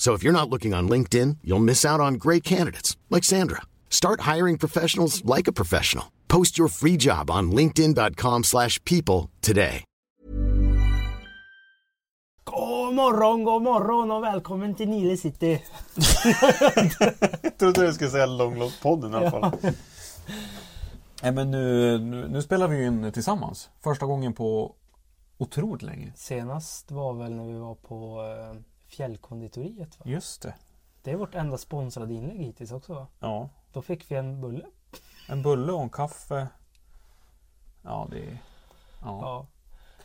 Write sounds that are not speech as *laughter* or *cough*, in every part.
So if you're not looking on LinkedIn, you'll miss out on great candidates like Sandra. Start hiring professionals like a professional. Post your free job on linkedin.com/people slash people today. God morgon, god morgon och välkommen till Nile City. Jag trodde du skulle säga Långlåtpodden i alla fall. Nej men nu, nu, nu spelar vi in tillsammans. Första gången på otroligt länge. Senast var väl när vi var på eh, Fjällkonditoriet va? Just det. Det är vårt enda sponsrade inlägg hittills också va? Ja. Då fick vi en bulle. En bulle och en kaffe. Ja det... Ja. Ja.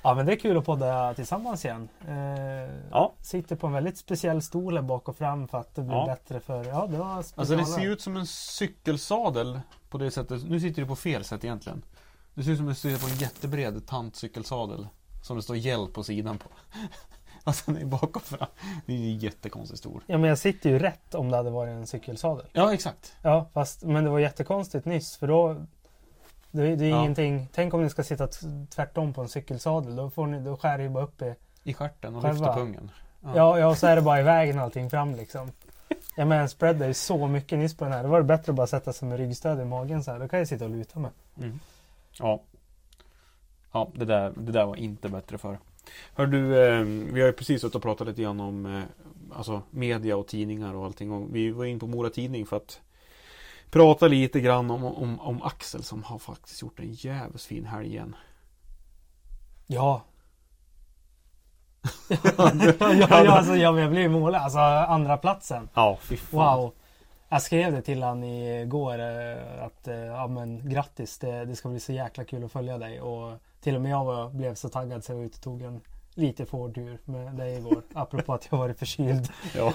Ja men det är kul att podda tillsammans igen. Eh, Ja. Sitter på en väldigt speciell stol här bak och fram för att det blir Ja. bättre för... Ja det var Alltså det speciala. ser ut som en cykelsadel på det sättet. Nu sitter du på fel sätt egentligen. Det ser ut som att du sitter på en jättebred tantcykelsadel. Som det står hjälp på sidan på. Alltså den är bak och fram. Det är jättekonstigt stor. Ja men jag sitter ju rätt om det hade varit en cykelsadel. Ja exakt. Ja fast men det var jättekonstigt nyss för då det, det är Ja. ingenting. Tänk om ni ska sitta tvärtom på en cykelsadel. Då, får ni, då skär ju bara upp i... I stjärten och Själva. lyfter pungen. Ja, ja, och så är det bara i vägen allting fram liksom. Ja men spreadar ju så mycket nyss på den här. Då var det bättre att bara sätta sig med ryggstöd i magen så här. Då kan jag sitta och luta mig. Ja. Ja, det där, det där var inte bättre för. Hör du, eh, vi har ju precis suttit och pratat lite grann om eh, alltså media och tidningar och allting. Och vi var in på Mora Tidning för att prata lite grann om, om, om Axel som har faktiskt gjort en jävligt fin helg igen. Ja. *laughs* ja, ja, alltså, jag blev målad. Alltså andra platsen. Ja, fy fan. Wow. Jag skrev det till han igår eh, att ja, men, grattis. Det, det ska bli så jäkla kul att följa dig. Och till och med jag var, blev så taggad så jag var ute och tog en lite fårtur med dig igår. *laughs* apropå att jag varit förkyld. Ja.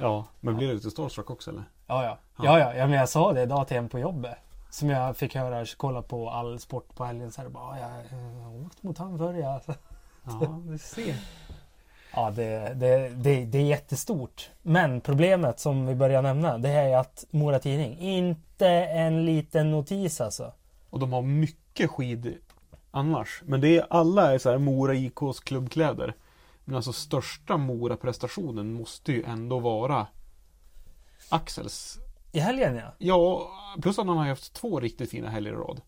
ja, men blir du lite starstruck också eller? Ja, ja. Ja, ja. ja men jag sa det idag till en på jobbet. Som jag fick höra kolla på all sport på helgen. Så här, bara, "Ja, jag har åkt mot han förr ja. Ja, *laughs* du ser. Ja, det, det, det, det är jättestort. Men problemet som vi börjar nämna, det är att Mora Tidning, inte en liten notis alltså. Och de har mycket skid annars. Men det är alla är så här Mora IKs klubbkläder. Men alltså största Mora-prestationen måste ju ändå vara Axels. I helgen ja. Ja, plus att han har haft två riktigt fina helger i rad.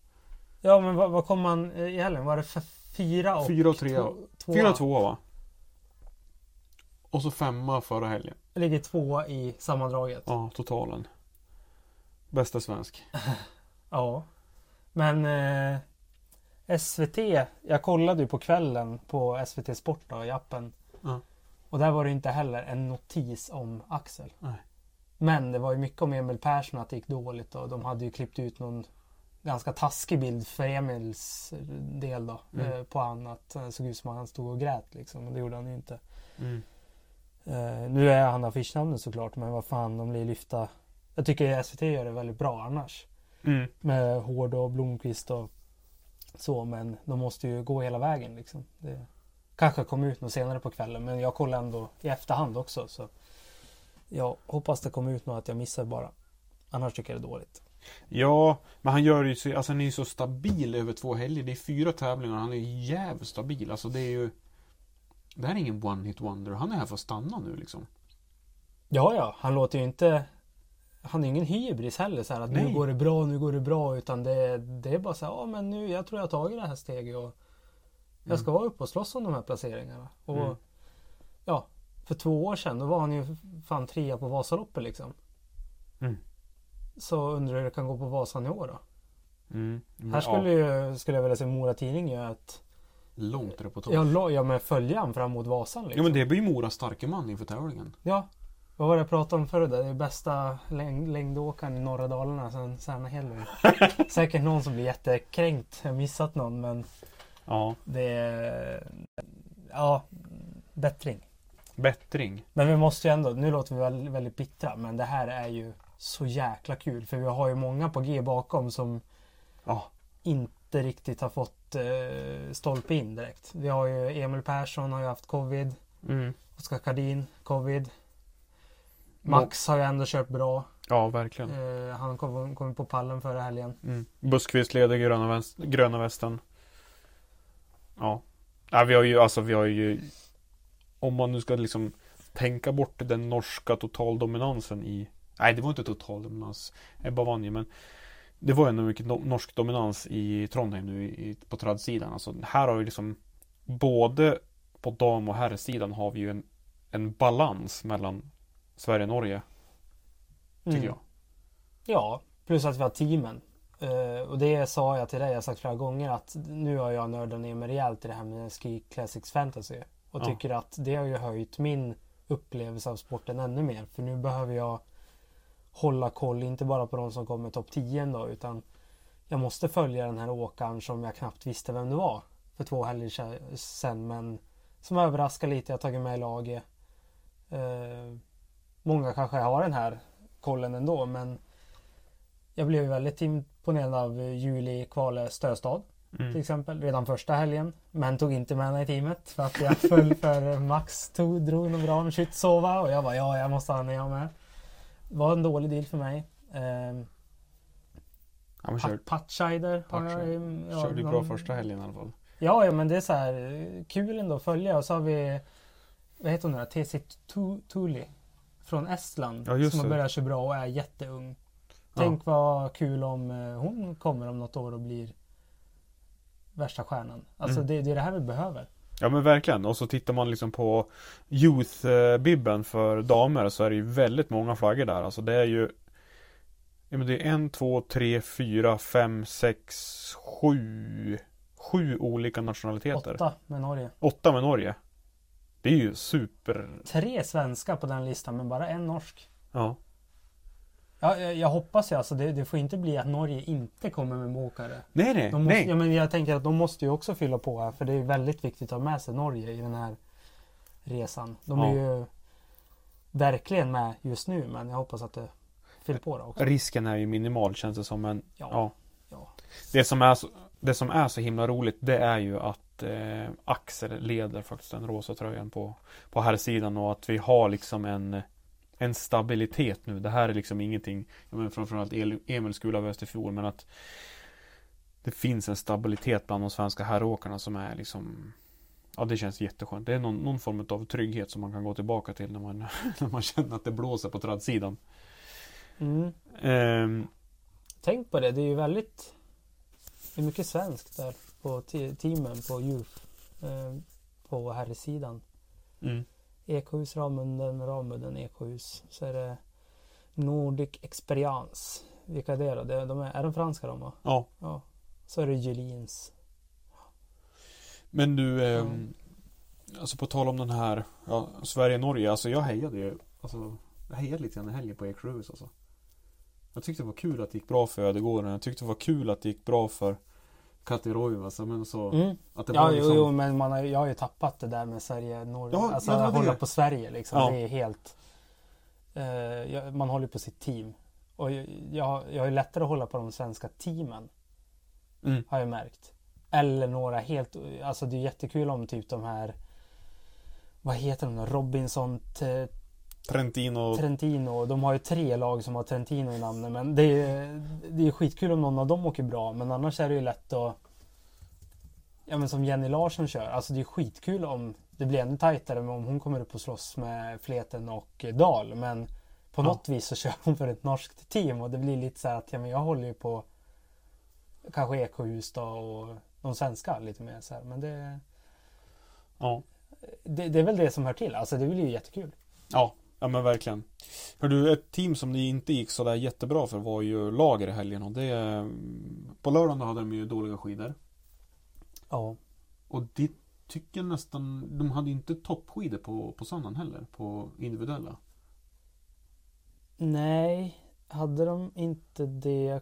Ja, men vad, vad kom man eh, i helgen? Var det för fyra och Fyra och tre. två- tvåa? Fyra och tvåa va? Och så femma förra helgen. Ligger tvåa i sammandraget. Ja. Ja, totalen. Bästa svensk. *laughs* Men eh, SVT, jag kollade ju på kvällen på SVT Sport då, i appen. Ja. Och där var det inte heller en notis om Axel. Nej. Men det var ju mycket om Emil Persson att det gick dåligt och de hade ju klippt ut någon ganska taskig bild för Emils del då. Mm. Eh, på han att det såg ut som att han stod och grät liksom. Och det gjorde han ju inte. Mm. Eh, nu är han affischnamnet såklart men vad fan de blir lyfta. Jag tycker SVT gör det väldigt bra annars. Mm. Med Hård och Blomqvist och så men de måste ju gå hela vägen liksom. Det kanske kom ut något senare på kvällen men jag kollar ändå i efterhand också. Så. Jag hoppas det kommer ut något att jag missar bara. Annars tycker jag det är dåligt. Ja, men han gör ju så, alltså han är ju så stabil över två helger. Det är fyra tävlingar och han är jävligt stabil. Alltså det är ju... Det här är ingen one hit wonder. Han är här för att stanna nu liksom. Ja, ja, han låter ju inte... Han är ingen hybris heller så här att nu Nej. går det bra, nu går det bra. Utan det, det är bara så här, ja men nu, jag tror jag har tagit det här steget och jag ska vara uppe och slåss om de här placeringarna. Och Mm. ja, för två år sedan då var han ju fan trea på Vasaloppet liksom. Mm. Så undrar hur det kan gå på Vasan i år då. Mm. Här skulle, ju, skulle jag vilja se Mora Tidning göra ett... ja, långt reportage. Ja, ja men följa han fram mot Vasan liksom. Ja men det blir ju Moras starke man inför tävlingen. Ja. Vad var det jag pratade om förr där? Det är bästa läng- längdåkaren i norra Dalarna sen Särna Hellberg. *laughs* Säkert någon som blir jättekränkt. Jag har missat någon men Ja. det är... Ja, bättring. Bättring. Men vi måste ju ändå, nu låter vi väldigt, väldigt bittra men det här är ju så jäkla kul. För vi har ju många på G bakom som Ja. inte riktigt har fått eh, stolpe in direkt. Vi har ju Emil Persson har ju haft covid. Mm. Oskar Kardin, covid. Max har ju ändå kört bra. Ja, verkligen. Eh, han kom, kom på pallen förra helgen. Mm. Buskvist leder gröna, väst, gröna västen. Ja. ja. Vi har ju, alltså vi har ju Om man nu ska liksom Tänka bort den norska totaldominansen i Nej det var inte totaldominans Ebba vann ju men Det var ändå mycket no- norsk dominans i Trondheim nu i, på tradsidan. Alltså här har vi liksom Både på dam och herrsidan har vi ju en En balans mellan Sverige och Norge Tycker Mm. jag Ja, plus att vi har teamen. Eh, och det sa jag till dig, jag har sagt flera gånger att nu har jag nördat ner mig rejält i det här med Ski Classics Fantasy. Och Ja. tycker att det har ju höjt min upplevelse av sporten ännu mer. För nu behöver jag hålla koll, inte bara på de som kommer topp 10 då, utan jag måste följa den här åkaren som jag knappt visste vem det var för två helger se- sedan. Men som överraskar lite, jag har tagit med i laget. Eh, många kanske har den här kollen ändå, men jag blev väldigt imponerad av Juli Kvale Stöstad Mm. till exempel redan första helgen. Men tog inte med henne i teamet för att jag föll för Max tog, drog något bra med Skyttsova och jag var ja, jag måste ha henne jag med. Det var en dålig deal för mig. Ehm, Pat- Patscheider har jag ju- ja, körde någon- bra första helgen i alla fall. Ja, ja, men det är så här eh, kul ändå att följa. Och så har vi, vad heter hon där? TC Tu- Tuli från Estland. Ja, som har börjat köra bra och är jätteung. Tänk vad kul om eh, hon kommer om något år och blir värsta stjärnan. Alltså Mm. det, det är det här vi behöver. Ja men verkligen. Och så tittar man liksom på Youth-bibben för damer så är det ju väldigt många flaggor där. Alltså det är ju Ja men det är en, två, tre, fyra, fem, sex, sju Sju olika nationaliteter. Åtta med Norge. Åtta med Norge. Det är ju super Tre svenska på den listan men bara en norsk. Ja. Ja, jag, jag hoppas ju alltså det, det får inte bli att Norge inte kommer med åkare. Nej nej, De måste, nej. ja, men jag tänker att de måste ju också fylla på här för det är väldigt viktigt att ha med sig Norge i den här resan. De är Ja. ju verkligen med just nu men jag hoppas att det fyller på det också. Risken är ju minimal känns det som men Ja. ja. Ja. Det som är så, det som är så himla roligt det är ju att eh, Axel leder faktiskt den rosa tröjan på, på här sidan och att vi har liksom en en stabilitet nu. Det här är liksom ingenting, menar framförallt Emil skulle ha löst i fjol men att det finns en stabilitet bland de svenska herråkarna som är liksom Ja det känns jätteskönt. Det är någon, någon form av trygghet som man kan gå tillbaka till när man, *laughs* när man känner att det blåser på tradsidan. Mm. Ehm, Tänk på det, det är ju väldigt Det är mycket svenskt där på te- teamen på Youth eh, På herrsidan mm. Ekohus Ramunden, Ramunden Ekohus Så är det Nordic Experience Vilka är det då? Det- De är, är de franska de va? Ja. Ja Så är det Julins Men du, ehm, alltså på tal om den här ja, Sverige-Norge, alltså jag hejade ju alltså, Jag hejade lite grann i helgen på Eksjöhus alltså. Jag tyckte det var kul att det gick bra för Ödegården, jag tyckte det var kul att det gick bra för Kati Roiv alltså, men så mm. att det Ja var jo, liksom, jo men man har, jag har ju tappat det där med Sverige Norge Ja, Alltså att hålla det. på Sverige liksom Ja. Det är helt eh, jag- Man håller på sitt team Och jag, jag, jag är lättare att hålla på de svenska teamen Mm. Har jag märkt. Eller några helt, alltså det är jättekul om typ de här Vad heter de? Robinson T- Trentino. Trentino. De har ju tre lag som har Trentino i namnet. Men det är, det är skitkul om någon av dem åker bra. Men annars är det ju lätt att... Ja men som Jenny Larsson kör. Alltså det är skitkul om det blir ännu tajtare om hon kommer upp och slåss med Fleten och Dal. Men på Ja. något vis så *laughs* kör hon för ett norskt team och det blir lite så här att ja, men jag håller ju på kanske Ekohus då och de svenska lite mer så här. Men det, Ja. det, det är väl det som hör till. Alltså det blir ju jättekul. Ja, ja men verkligen. Hör du, ett team som det inte gick så där jättebra för var ju Lager i helgen och det... På lördagen hade de ju dåliga skidor. Ja. Och det tycker nästan... De hade inte toppskidor på, på söndagen heller, på individuella. Nej, hade de inte det?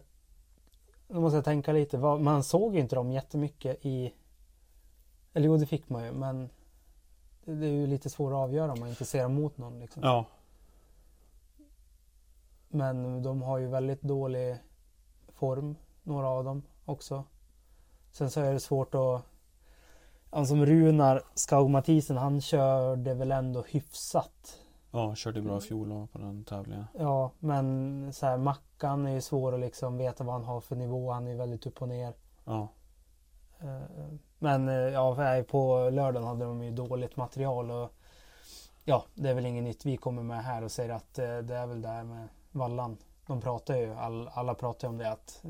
Nu måste jag tänka lite. Man såg ju inte dem jättemycket i... Eller jo, det fick man ju, men det är ju lite svårt att avgöra om man inte ser dem mot någon. Liksom. Ja. Men de har ju väldigt dålig form, några av dem också. Sen så är det svårt att... Han som Runar Skaug Mathisen, han körde väl ändå hyfsat. Ja, körde bra i fjol på den tävlingen. Ja, men så här, Mackan är ju svår att liksom veta vad han har för nivå. Han är ju väldigt upp och ner. Ja. Eh, Men eh, ja, på lördagen hade de ju dåligt material och ja, det är väl inget nytt vi kommer med här och säger att eh, det är väl där med vallan. De pratar ju, all, alla pratar ju om det att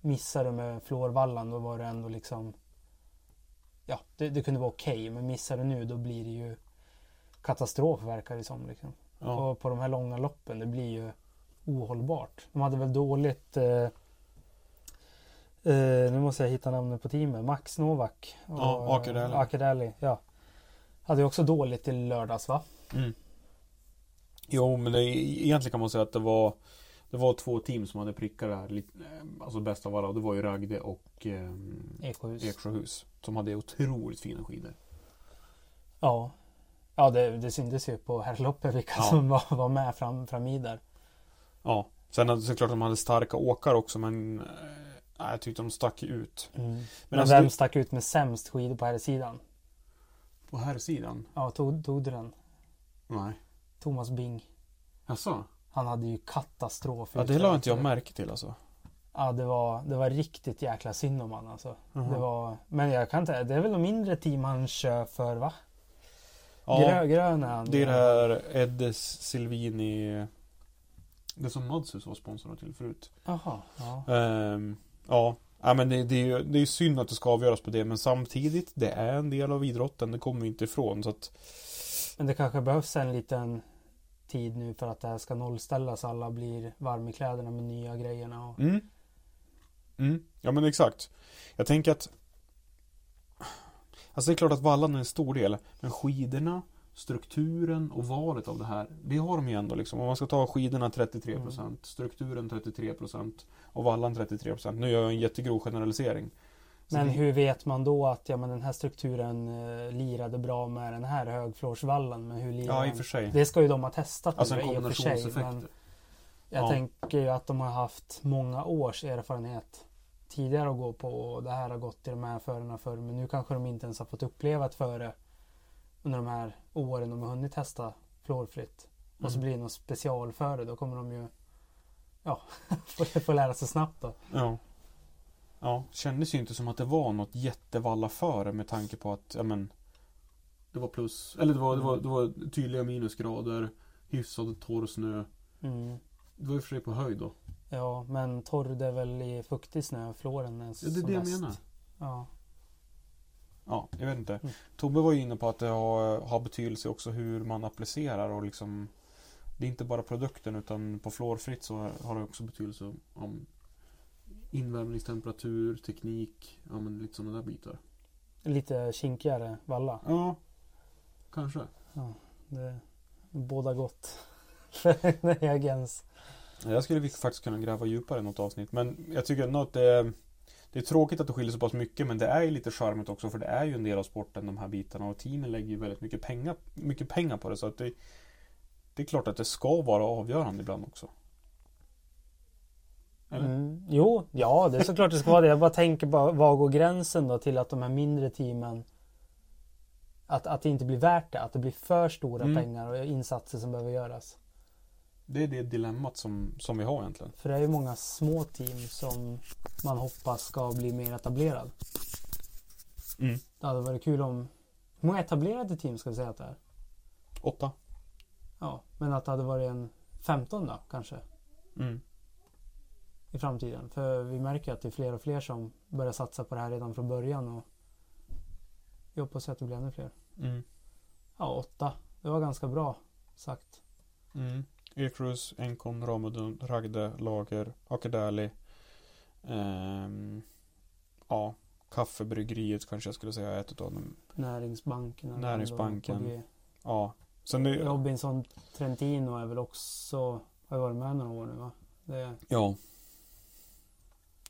missar du med fluorvallan då var det ändå liksom Ja, det, det kunde vara okej men missar du nu då blir det ju katastrof verkar det som. Liksom. Ja. Och på de här långa loppen det blir ju ohållbart. De hade väl dåligt eh, eh, Nu måste jag hitta namnet på teamet. Max Novak. och, Ja, Akerdelli. eh, Akerdelli, ja. Hade ju också dåligt i lördags va? Mm. Jo, men det, egentligen kan man säga att det var Det var två team som hade prickar där. lite- eh, Alltså bäst av alla. Och det var ju Ragde och eh, Ekohus. Eksjöhus. Som hade otroligt fina skidor. Ja. Ja det, det syntes ju på herrloppet vilka Ja. som var, var med fram, fram i där. Ja. Sen såklart de hade starka åkare också men nej, Jag tyckte de stack ut. Men, Men alltså vem det- stack ut med sämst skidor på här sidan? På här sidan? Ja, tog, tog du den? Nej. Thomas Bing. Jaså? Han hade ju katastrof. Ja det la inte jag märke till alltså. Ja det var, det var riktigt jäkla synd om han alltså. Jaha. Det var, men jag kan inte, det är väl de mindre team han kör för va? Ja, Grö, grön är han. det är det här Eddes Silvini Det som Madshus var sponsrad till förut. Jaha, ja. Ehm, ja, ja men det, det, är ju det är synd att det ska avgöras på det men samtidigt det är en del av idrotten, det kommer vi inte ifrån så att Men det kanske behövs en liten tid nu för att det här ska nollställas. Alla blir varm i kläderna med nya grejerna. Och... Mm. Mm. Ja men exakt. Jag tänker att Alltså det är klart att vallan är en stor del Men skidorna Strukturen och valet av det här Det har de ju ändå liksom Om man ska ta skidorna 33% Strukturen 33% Och vallan 33% Nu gör jag en jättegrov generalisering Så Men det- hur vet man då att ja, men den här strukturen eh, lirade bra med den här högflårsvallen? Men hur lirar Ja i och för sig Det ska ju de ha testat Alltså nu en för sig. kombinationseffekt Men jag Ja. tänker ju att de har haft många års erfarenhet tidigare att gå på och det här har gått i de här förarna förr. Men nu kanske de inte ens har fått uppleva ett före under de här åren de har hunnit testa fluorfritt. Och så Mm. blir det något specialföre. Då kommer de ju ja, *laughs* få, lära sig snabbt då. Ja Ja, kändes ju inte som att det var något jättevalla före med tanke på att, ja men Det var plus, eller det var, det var, det var tydliga minusgrader Hyfsad torr snö Mm. Det var och för sig på höjd då Ja, men torr det är väl i fuktig snö fluoren är Ja, det är det jag bäst. menar Ja. Ja, jag vet inte Mm. Tobbe var ju inne på att det har, har betydelse också hur man applicerar och liksom Det är inte bara produkten utan på fluorfritt så har det också betydelse om Invärmningstemperatur, teknik, ja men lite sådana där bitar Lite kinkigare valla. Ja Kanske Det båda gott *laughs* för en. Jag skulle faktiskt kunna gräva djupare i något avsnitt men jag tycker ändå att det det är tråkigt att det skiljer så pass mycket men det är ju lite charmigt också för det är ju en del av sporten de här bitarna och teamen lägger ju väldigt mycket pengar, mycket pengar på det så att det Det är klart att det ska vara avgörande ibland också. Mm. Jo, ja det är såklart det ska vara det. Jag bara tänker bara, var går gränsen då till att de här mindre teamen Att, att det inte blir värt det. Att det blir för stora Mm. pengar och insatser som behöver göras. Det är det dilemmat som, som vi har egentligen. För det är ju många små team som man hoppas ska bli mer etablerad. Mm. Det hade varit kul om... Hur många etablerade team ska vi säga att det är? Åtta. Ja, men att det hade varit en 15 då kanske Mm. i framtiden. För vi märker att det är fler och fler som börjar satsa på det här redan från början och vi hoppas att det blir ännu fler. Mm. Ja, åtta. Det var ganska bra sagt. Mm. Ekrus, Enkon, Ramudun, Ragde, Lager, Akedali. Ehm, ja, Kaffebryggeriet kanske jag skulle säga är ett av dem. Näringsbanken. är Näringsbanken. Ja. Sen det, Robinson Trentino är väl också, har varit med några år nu va? Det, ja.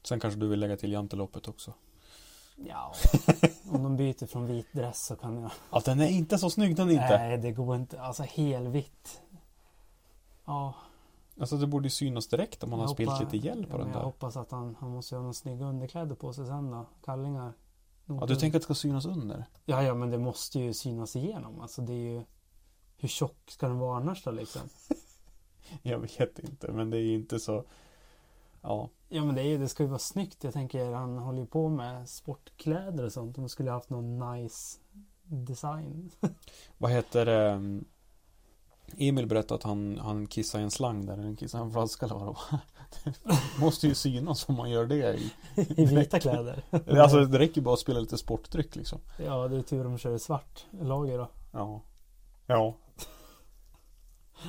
Sen kanske du vill lägga till Janteloppet också. ja, *laughs* om de byter från vit dress så kan jag. Ja, den är inte så snygg den inte. Nej, det går inte. Alltså helvitt. Ja, Alltså det borde ju synas direkt om man har jag spilt hoppas- lite gel på ja, den men Jag där. hoppas att han, han måste ha några snygga underkläder på sig sen då. Kallingar. Ja, du tänker att det ska synas under? Ja, ja, men det måste ju synas igenom. Alltså det är ju... Hur tjock ska den vara annars då liksom? *laughs* Jag vet inte, men det är ju inte så... Ja. Ja, men det, är, det ska ju vara snyggt. Jag tänker, han håller ju på med sportkläder och sånt. De skulle ha haft någon nice design. *laughs* Vad heter det? Emil berättade att han, han kissade i en slang där, eller kissade i en flaska eller vad det var. Det *laughs* måste ju synas om man gör det i... *laughs* I vita kläder. Alltså det räcker ju bara att spela lite sportdryck liksom. Ja, det är tur de kör svart lager då. Ja. Ja.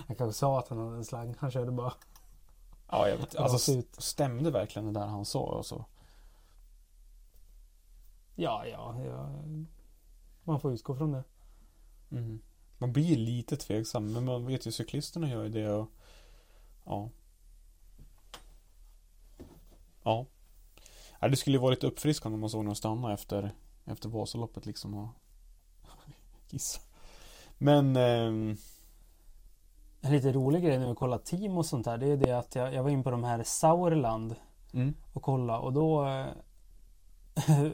Han kanske sa att han hade en slang. Han körde bara... Ja, jag vet. Alltså stämde verkligen det där han sa alltså? Ja, ja, ja. Man får utgå från det. Mm. Man blir lite tveksam, men man vet ju cyklisterna gör ju det och... Ja. Ja. Nej, det skulle ju varit uppfriskande om man såg någon stanna efter, efter Vasaloppet liksom och *laughs* kissa. Men... ehm, En lite rolig grej när vi kollar team och sånt där. Det är det att jag, jag var in på de här Sauerland mm. och kolla och då eh,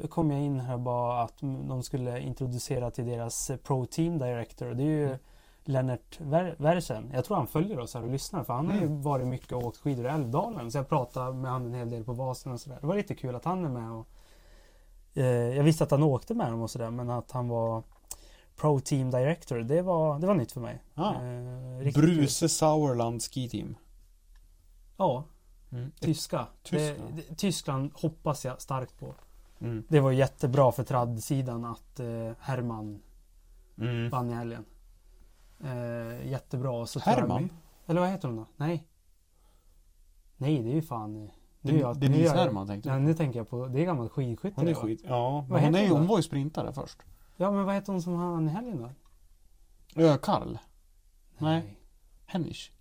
kom jag in här bara att de skulle introducera till deras eh, Pro Team Director. Det är ju Mm. Lennart Ver- Versen. Jag tror han följer oss här och lyssnar för han har ju Mm. varit mycket och åkt skidor i Älvdalen. Så jag pratade med han en hel del på Vasen och sådär. Det var lite kul att han är med och eh, Jag visste att han åkte med dem och sådär men att han var Pro Team Director. Det var, det var nytt för mig. Ah. Eh, riktigt kul. Bruse Sauerland Ski Team. Ja, Mm. tyska. Tyskland. Det, det, Tyskland hoppas jag starkt på. Mm. Det var jättebra för traddsidan att eh, Herman Mm. vann i helgen. Eh, jättebra. Så tror jag- Herman? Eller vad heter hon då? Nej. Nej, det är ju fan... Nu jag- Denise jag- Herman tänkte du? Ja, nu tänker jag på... Det är gammal skidskytte. Hon är skit. Ja, men hon, är, hon hon var ju sprintare först. Ja, men vad heter hon som vann i helgen då? Ja, Karl. Nej. Hennisch.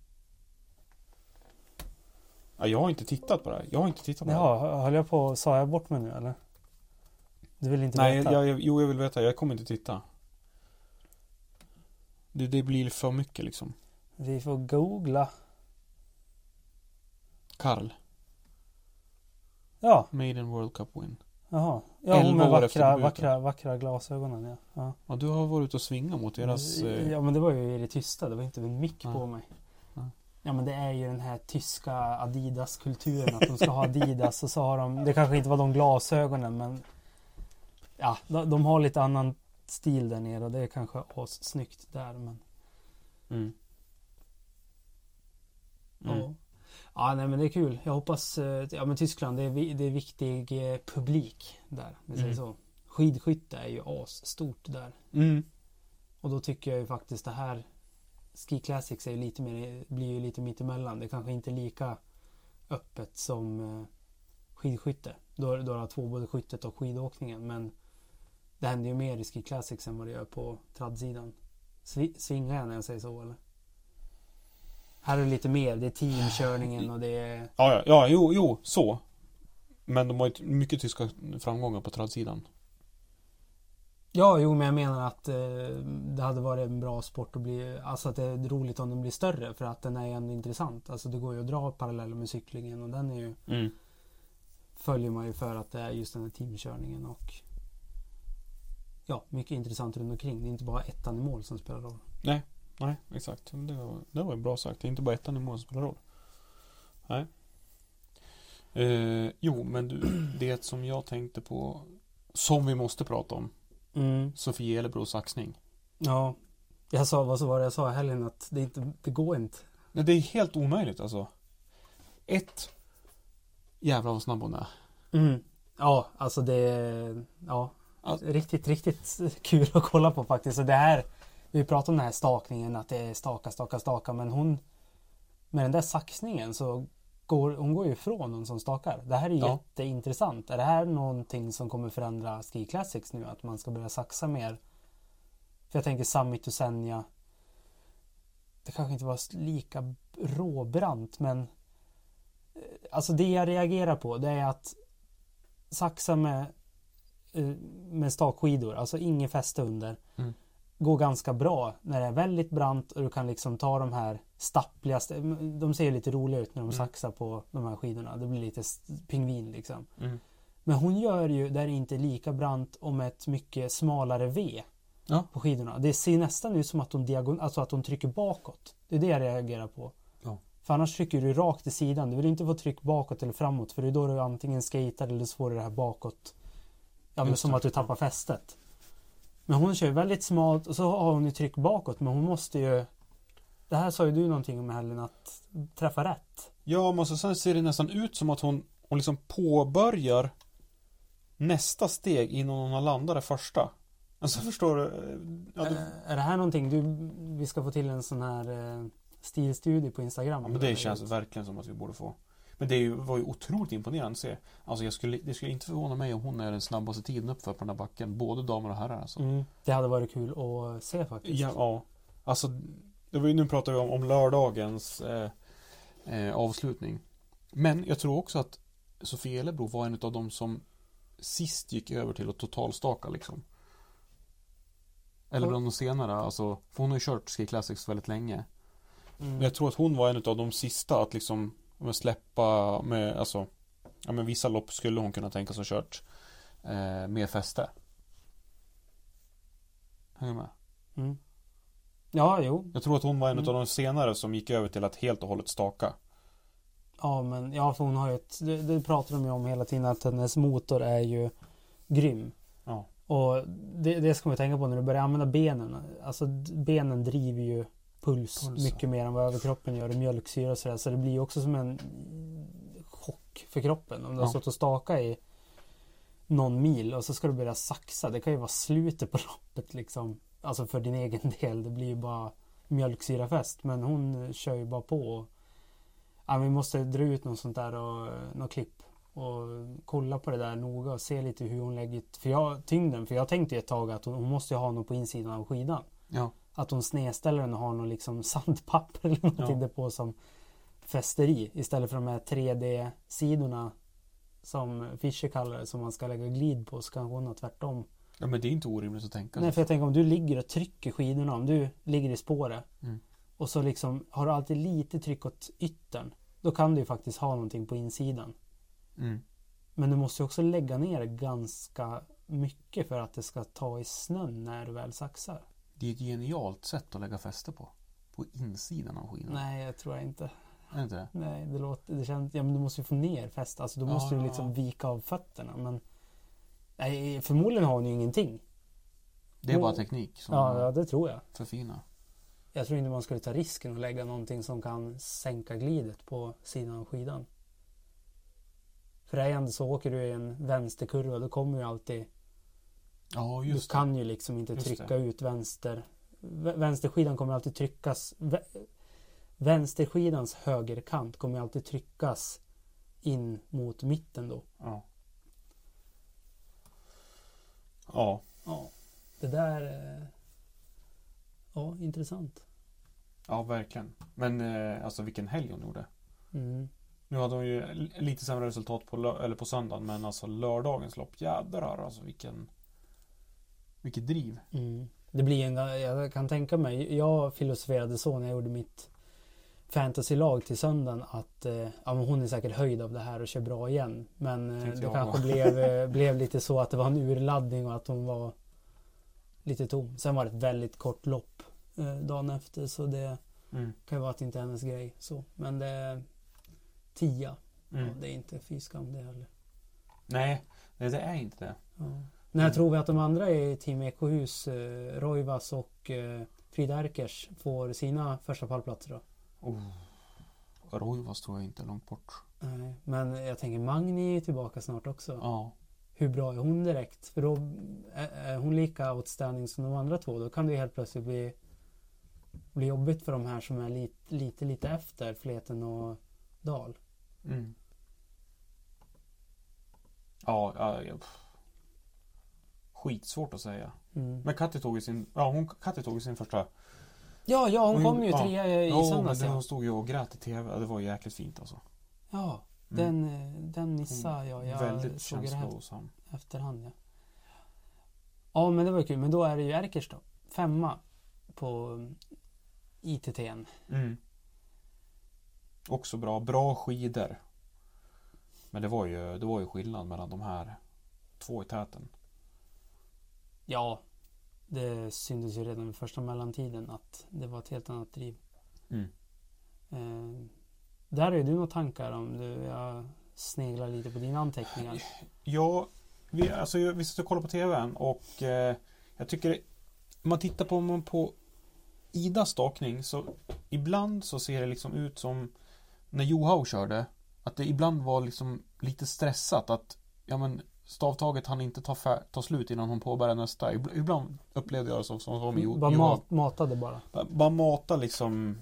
Ja, jag har inte tittat på det här. Jag har inte tittat på det här. Jaha, höll jag på... Sa jag bort mig nu eller? Du vill inte Nej, veta? jag, jag, jo jag vill veta. Jag kommer inte titta. Det, det blir för mycket liksom. Vi får googla. Karl. Ja, Maiden World Cup win. jaha. Ja, med vackra, vackra, vackra glasögonen ja. ja. Ja, du har varit ute och svingat mot deras... Eh, Ja men det var ju i det tysta, det var inte en mick Ja. på mig. Ja. Ja men det är ju den här tyska Adidas-kulturen att de ska ha Adidas och så har de, det kanske inte var de glasögonen men Ja, de, de har lite annan stil där nere och det är kanske snyggt där men mm. Mm. ja. Ja nej men det är kul. Jag hoppas, eh, ja men Tyskland det är, det är viktig eh, publik där, säger Mm. så. Skidskytte är ju asstort där. Mm. Och då tycker jag ju faktiskt det här Ski Classics är ju lite mer, blir ju lite mittemellan. Det är kanske inte lika öppet som eh, skidskytte. Då, då har två både skyttet och skidåkningen. Men det händer ju mer i Ski Classics än vad det gör på traddsidan. Svi- Svingar jag när jag säger så eller? Här är det lite mer. Det är teamkörningen och det är... Ja, ja, ja, jo, jo, så. Men de har ju mycket tyska framgångar på tradsidan. Ja, jo, men jag menar att eh, det hade varit en bra sport att bli... Alltså att det är roligt om den blir större för att den är ändå intressant. Alltså det går ju att dra paralleller med cyklingen och den är ju... Mm. Följer man ju för att det är just den här teamkörningen och... ja, mycket intressant runt omkring. Det är inte bara ettan i mål som spelar roll. Nej, nej exakt. Det var, det var bra sagt. Det är inte bara ettan i mål som spelar roll. Nej. Eh, jo, men du, *clears throat* det som jag tänkte på som vi måste prata om. Mm. Sofie Elebros saxning. Ja, jag sa, vad så var det jag sa i helgen att det, inte, det går inte. Nej, det är helt omöjligt alltså. Ett. Jävlar vad snabb hon är. Mm. Ja, alltså det ja, Ja. riktigt, riktigt kul att kolla på faktiskt. Och det här, vi pratade om den här stakningen, att det är staka, staka, staka. Men hon, med den där saxningen så går hon går ju ifrån någon som stakar. Det här är Ja. jätteintressant. Är det här någonting som kommer förändra Ski Classics nu? Att man ska börja saxa mer? För jag tänker Summit och Senja. Det kanske inte var lika råbrant men eh, Alltså det jag reagerar på det är att saxa med med stakskidor, alltså ingen fäste under. Mm. Går ganska bra när det är väldigt brant och du kan liksom ta de här stappligaste. De ser lite roliga ut när de Mm. saxar på de här skidorna. Det blir lite pingvin liksom. Mm. Men hon gör ju där det inte är lika brant med ett mycket smalare V Ja. på skidorna. Det ser nästan ut som att hon, diagon- alltså att hon trycker bakåt. Det är det jag reagerar på. Ja. För annars trycker du rakt i sidan. Du vill inte få tryck bakåt eller framåt för det är då du antingen skater eller så får du det här bakåt. Ja men som att du tappar fästet. Men hon kör väldigt smalt och så har hon ju tryck bakåt men hon måste ju Det här sa ju du någonting om i helgen att träffa rätt. Ja, men så sen ser det nästan ut som att hon, hon liksom påbörjar nästa steg innan hon har landat det första. Alltså förstår du? Ja, du, Eh, Är det här någonting du, vi ska få till en sån här eh, stilstudie på Instagram? ja, men det känns verkligen som att vi borde få. Men det ju, var ju otroligt imponerande att se. Alltså jag skulle, det skulle inte förvåna mig om hon är den snabbaste tiden uppför på den här backen. Både damer och herrar alltså. Mm, det hade varit kul att se faktiskt. Ja, ja. Alltså, det var ju, nu pratar vi om, om lördagens eh, eh, avslutning. Men jag tror också att Sofie Elebro var en av de som sist gick över till att totalstaka liksom. Eller bland de senare, alltså, för hon har ju kört Ski Classics väldigt länge. Mm. Men jag tror att hon var en av de sista att liksom med släppa med, alltså, ja men vissa lopp skulle hon kunna tänka sig kört eh, med fäste. Hänger med? Mm. Ja, jo. Jag tror att hon var en Mm. av de senare som gick över till att helt och hållet staka. Ja, men ja, för hon har ju ett, det, det pratar de ju om hela tiden att hennes motor är ju grym. Ja. Och det, det ska man tänka på när du börjar använda benen. Alltså benen driver ju puls Puls, mycket mer än vad överkroppen gör. Och mjölksyra och sådär. Så det blir också som en chock för kroppen. Om du har Ja. stått och staka i någon mil och så ska du börja saxa. Det kan ju vara slutet på *laughs* loppet liksom. Alltså för din egen *laughs* del. Det blir ju bara mjölksyrafest. Men hon kör ju bara på. Och, ja, vi måste dra ut något sånt där och något klipp. Och kolla på det där noga och se lite hur hon lägger för jag, tyngden. För jag tänkte ett tag att hon, hon måste ju ha något på insidan av skidan. Ja. Att hon snedställer den och har något liksom *laughs* sandpapper eller någonting Ja. på som fäster i. Istället för de här 3D-sidorna som Fischer kallar det som man ska lägga glid på så kanske hon har tvärtom. ja, men det är inte orimligt att tänka Nej för jag tänker om du ligger och trycker skidorna, om du ligger i spåret Mm. och så liksom har du alltid lite tryck åt yttern. Då kan du ju faktiskt ha någonting på insidan. Mm. Men du måste ju också lägga ner ganska mycket för att det ska ta i snön när du väl saxar. Det är ett genialt sätt att lägga fäste på. På insidan av skidan. Nej, jag tror jag inte. Är inte det? Nej, det låter, det känns, ja men du måste ju få ner fäst. Alltså då Ja, måste du liksom vika av fötterna. Men nej, förmodligen har hon ju ingenting. Det är bara teknik som Ja, ja, det tror jag. förfina. Jag tror inte man skulle ta risken att lägga någonting som kan sänka glidet på sidan av skidan. För det är ändå så, åker du i en vänsterkurva då kommer ju alltid Ja, Du just kan ju liksom inte Just trycka det. ut vänster vä- Vänsterskidan kommer alltid tryckas vä- Vänsterskidans högerkant kommer alltid tryckas in mot mitten då. det. Ja. Ja. Ja. Det där eh, Ja, intressant. Ja, verkligen. Men eh, alltså vilken helg hon gjorde. Mm. Nu hade hon ju lite sämre resultat på, eller på söndagen. Men alltså lördagens lopp. Jädrar alltså vilken... Vilket driv. Mm. Det blir en, jag kan tänka mig, jag filosoferade så när jag gjorde mitt fantasylag till söndagen att eh, ja, men hon är säkert höjd av det här och kör bra igen. Men eh, det kanske blev, eh, *laughs* blev lite så att det var en urladdning och att hon var lite tom. Sen var det ett väldigt kort lopp eh, dagen efter så det Mm. kan ju vara att det inte är hennes grej. Så. Men det är tia. Mm. Ja, det är inte fy skam det heller. Nej, nej, det är inte det. Ja. När tror vi att de andra i Team Ekohus, eh, Roivas och eh, Frida Erkers får sina första pallplatser då? Oh. Roivas tror jag inte är långt bort. Nej, men jag tänker Magni är tillbaka snart också. Ja. Hur bra är hon direkt? För då är, hon lika outstanding som de andra två. Då kan det helt plötsligt bli, bli jobbigt för de här som är lite, lite, lite efter Fleten och Dal. Mm. Ja, ja, ja. Skitsvårt att säga. Mm. Men Katti tog ju sin, ja hon, Katti tog sin första. Ja, ja, hon Hon- kom ju ja. trea i Ja, söndags. Ja, hon stod ju och grät i TV. Det var jäkligt fint alltså. ja Mm. den, eh, den missade jag. Jag Väldigt känslosam. efterhand. Ja. ja, men det var ju kul. Men då är det ju Erkers då. Femma på ITT'n. Mm. Också bra. Bra skidor. Men det var ju, det var ju skillnad mellan de här två i täten. Ja, det syntes ju redan i första mellantiden att det var ett helt annat driv. Mm. Eh, där är du några tankar om du? Jag sneglar lite på dina anteckningar. Ja, vi, alltså, vi sitter och kollar på TVn och eh, jag tycker om man tittar på, på Idas stakning så ibland så ser det liksom ut som när Johaug körde att det ibland var liksom lite stressat att ja men stavtaget han inte ta, fär, ta slut innan hon påbörjar nästa. Ibland, upplevde jag det som, som, som Jo- Bara Johaug. mat, matade bara. Bara- Bara mata liksom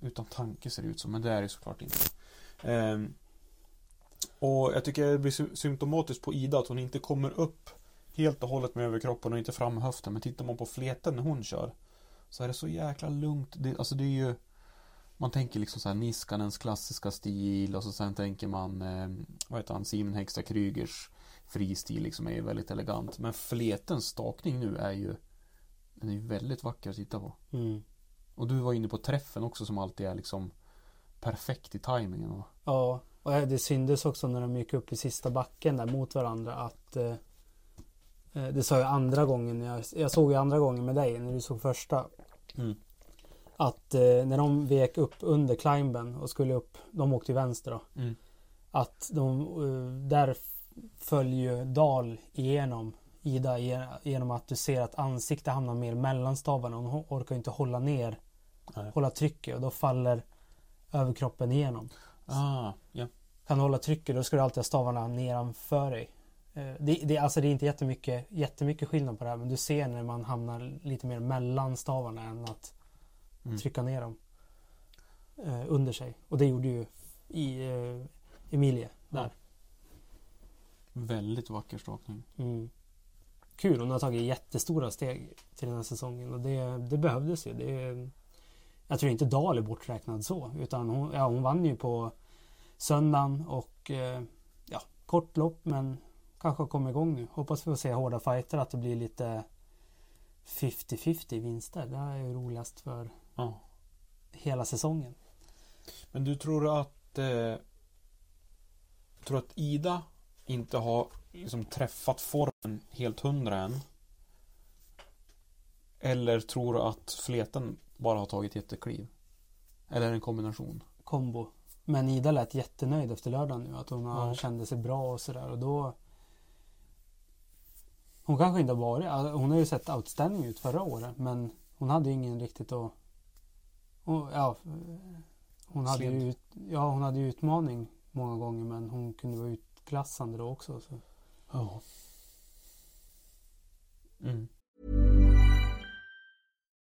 utan tanke ser det ut som, men det är det såklart inte. Ehm, och jag tycker det blir sy- symptomatiskt på Ida att hon inte kommer upp helt och hållet med överkroppen och inte fram höften. Men tittar man på fleten när hon kör så är det så jäkla lugnt. Det, alltså det är ju man tänker liksom så här Niskanens klassiska stil och så sen tänker man eh, vad heter han, Simon Hexta Krygers fristil liksom är ju väldigt elegant. Men fletens stakning nu är ju den är ju väldigt vacker att titta på. Mm. Och du var inne på träffen också som alltid är liksom perfekt i tajmingen. Och... Ja, och det syntes också när de gick upp i sista backen där mot varandra att eh, eh, det sa jag andra gången, jag, jag såg ju andra gången med dig när du såg första. Mm. Att eh, när de vek upp under climben och skulle upp, de åkte ju vänster då. Mm. Att de, eh, där följer ju Dal igenom Ida ge- genom att du ser att ansiktet hamnar mer mellan stavarna. Hon orkar inte hålla ner, Nej. hålla trycket och då faller överkroppen igenom. Ah, ja. Kan du hålla trycket då ska du alltid ha stavarna nedanför dig. Eh, Det, det, alltså det är inte jättemycket, jättemycket skillnad på det här men du ser när man hamnar lite mer mellan stavarna än att Mm. trycka ner dem eh, under sig. Och det gjorde ju i eh, Emilie där. Väldigt vacker stakning. Mm. Kul, hon har tagit jättestora steg till den här säsongen och det, det behövdes ju. Det, jag tror inte Dahl är borträknad så utan hon, ja, hon vann ju på söndagen och eh, ja, kort lopp men kanske har kommit igång nu. Hoppas vi får se hårda fighter att det blir lite 50-50 vinster. Det är ju roligast för Ja. hela säsongen. Men du tror att eh, Tror att Ida inte har liksom träffat formen helt hundra än? Eller tror du att fleten bara har tagit jättekliv? Eller en kombination? kombo. Men Ida lät jättenöjd efter lördagen nu. Att hon Ja. kände sig bra och sådär. Och då... Hon kanske inte har varit... alltså, Hon har ju sett outstanding ut förra året. Men hon hade ju ingen riktigt att... Hon, ja, hon hade, ju, ut- ja, hon hade ju utmaning många gånger. Men hon kunde vara utklassande då också. Så. Ja. Mm.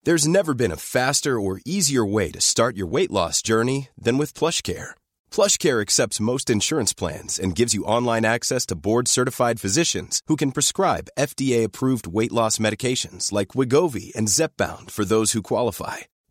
There's never been a faster or easier way to start your weight loss journey than with PlushCare. PlushCare accepts most insurance plans and gives you online access to board-certified physicians who can prescribe FDA-approved weight loss medications like Wigovi and Zepbound for those who qualify.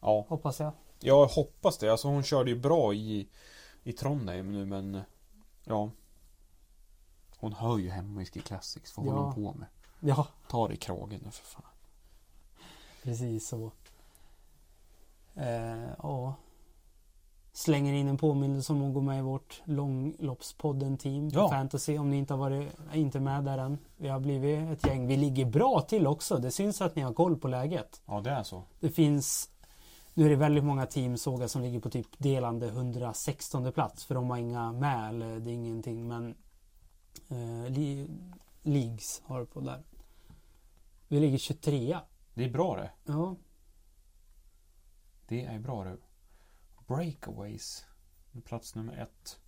Ja, hoppas jag. jag hoppas det. Alltså hon körde ju bra i, i Trondheim nu men ja. Hon hör ju hemma i Ski Classics. Vad håller Ja. hon på med? Ja, Ta det i kragen nu för fan. precis så. Eh, ja. Slänger in en påminnelse om att gå med i vårt långloppspodden-team Ja. Fantasy om ni inte har varit inte med där än. Vi har blivit ett gäng. Vi ligger bra till också. Det syns att ni har koll på läget. Ja, det är så. Det finns nu är det väldigt många team såg jag som ligger på typ delande 116 plats för de har inga med eller det är ingenting men eh, li, Leagues har på där. Vi ligger 23. Det är bra det. Ja, Det är bra det. Breakaways. Plats nummer ett.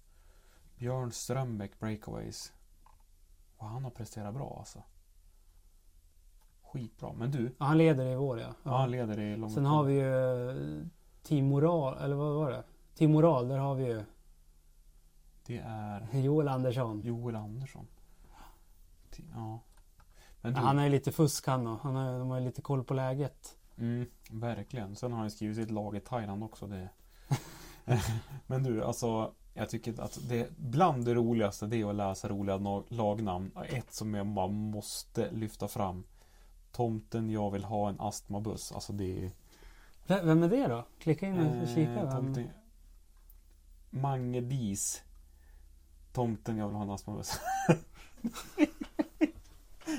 Björn Strömbäck Breakaways. Och han har presterat bra alltså. Skitbra. Men du, Ja, han leder i vår ja. ja. han leder i långa Sen har vi ju eh, Team Moral, eller vad var det? Team Moral, där har vi ju Det är Joel Andersson. Joel Andersson. Ja. Men du, Han är lite fusk han då. Han har, de har lite koll på läget. mm, verkligen. Sen har han skrivit sitt lag i Thailand också. Det. *laughs* Men du, alltså. Jag tycker att det bland det roligaste det är att läsa roliga na- lagnamn. Ett som jag bara måste lyfta fram. Tomten jag vill ha en astmabuss. Alltså det är... Vem är det då? Klicka in och kika. Eh, tomten... Mange Dis. Tomten jag vill ha en astmabuss. *laughs*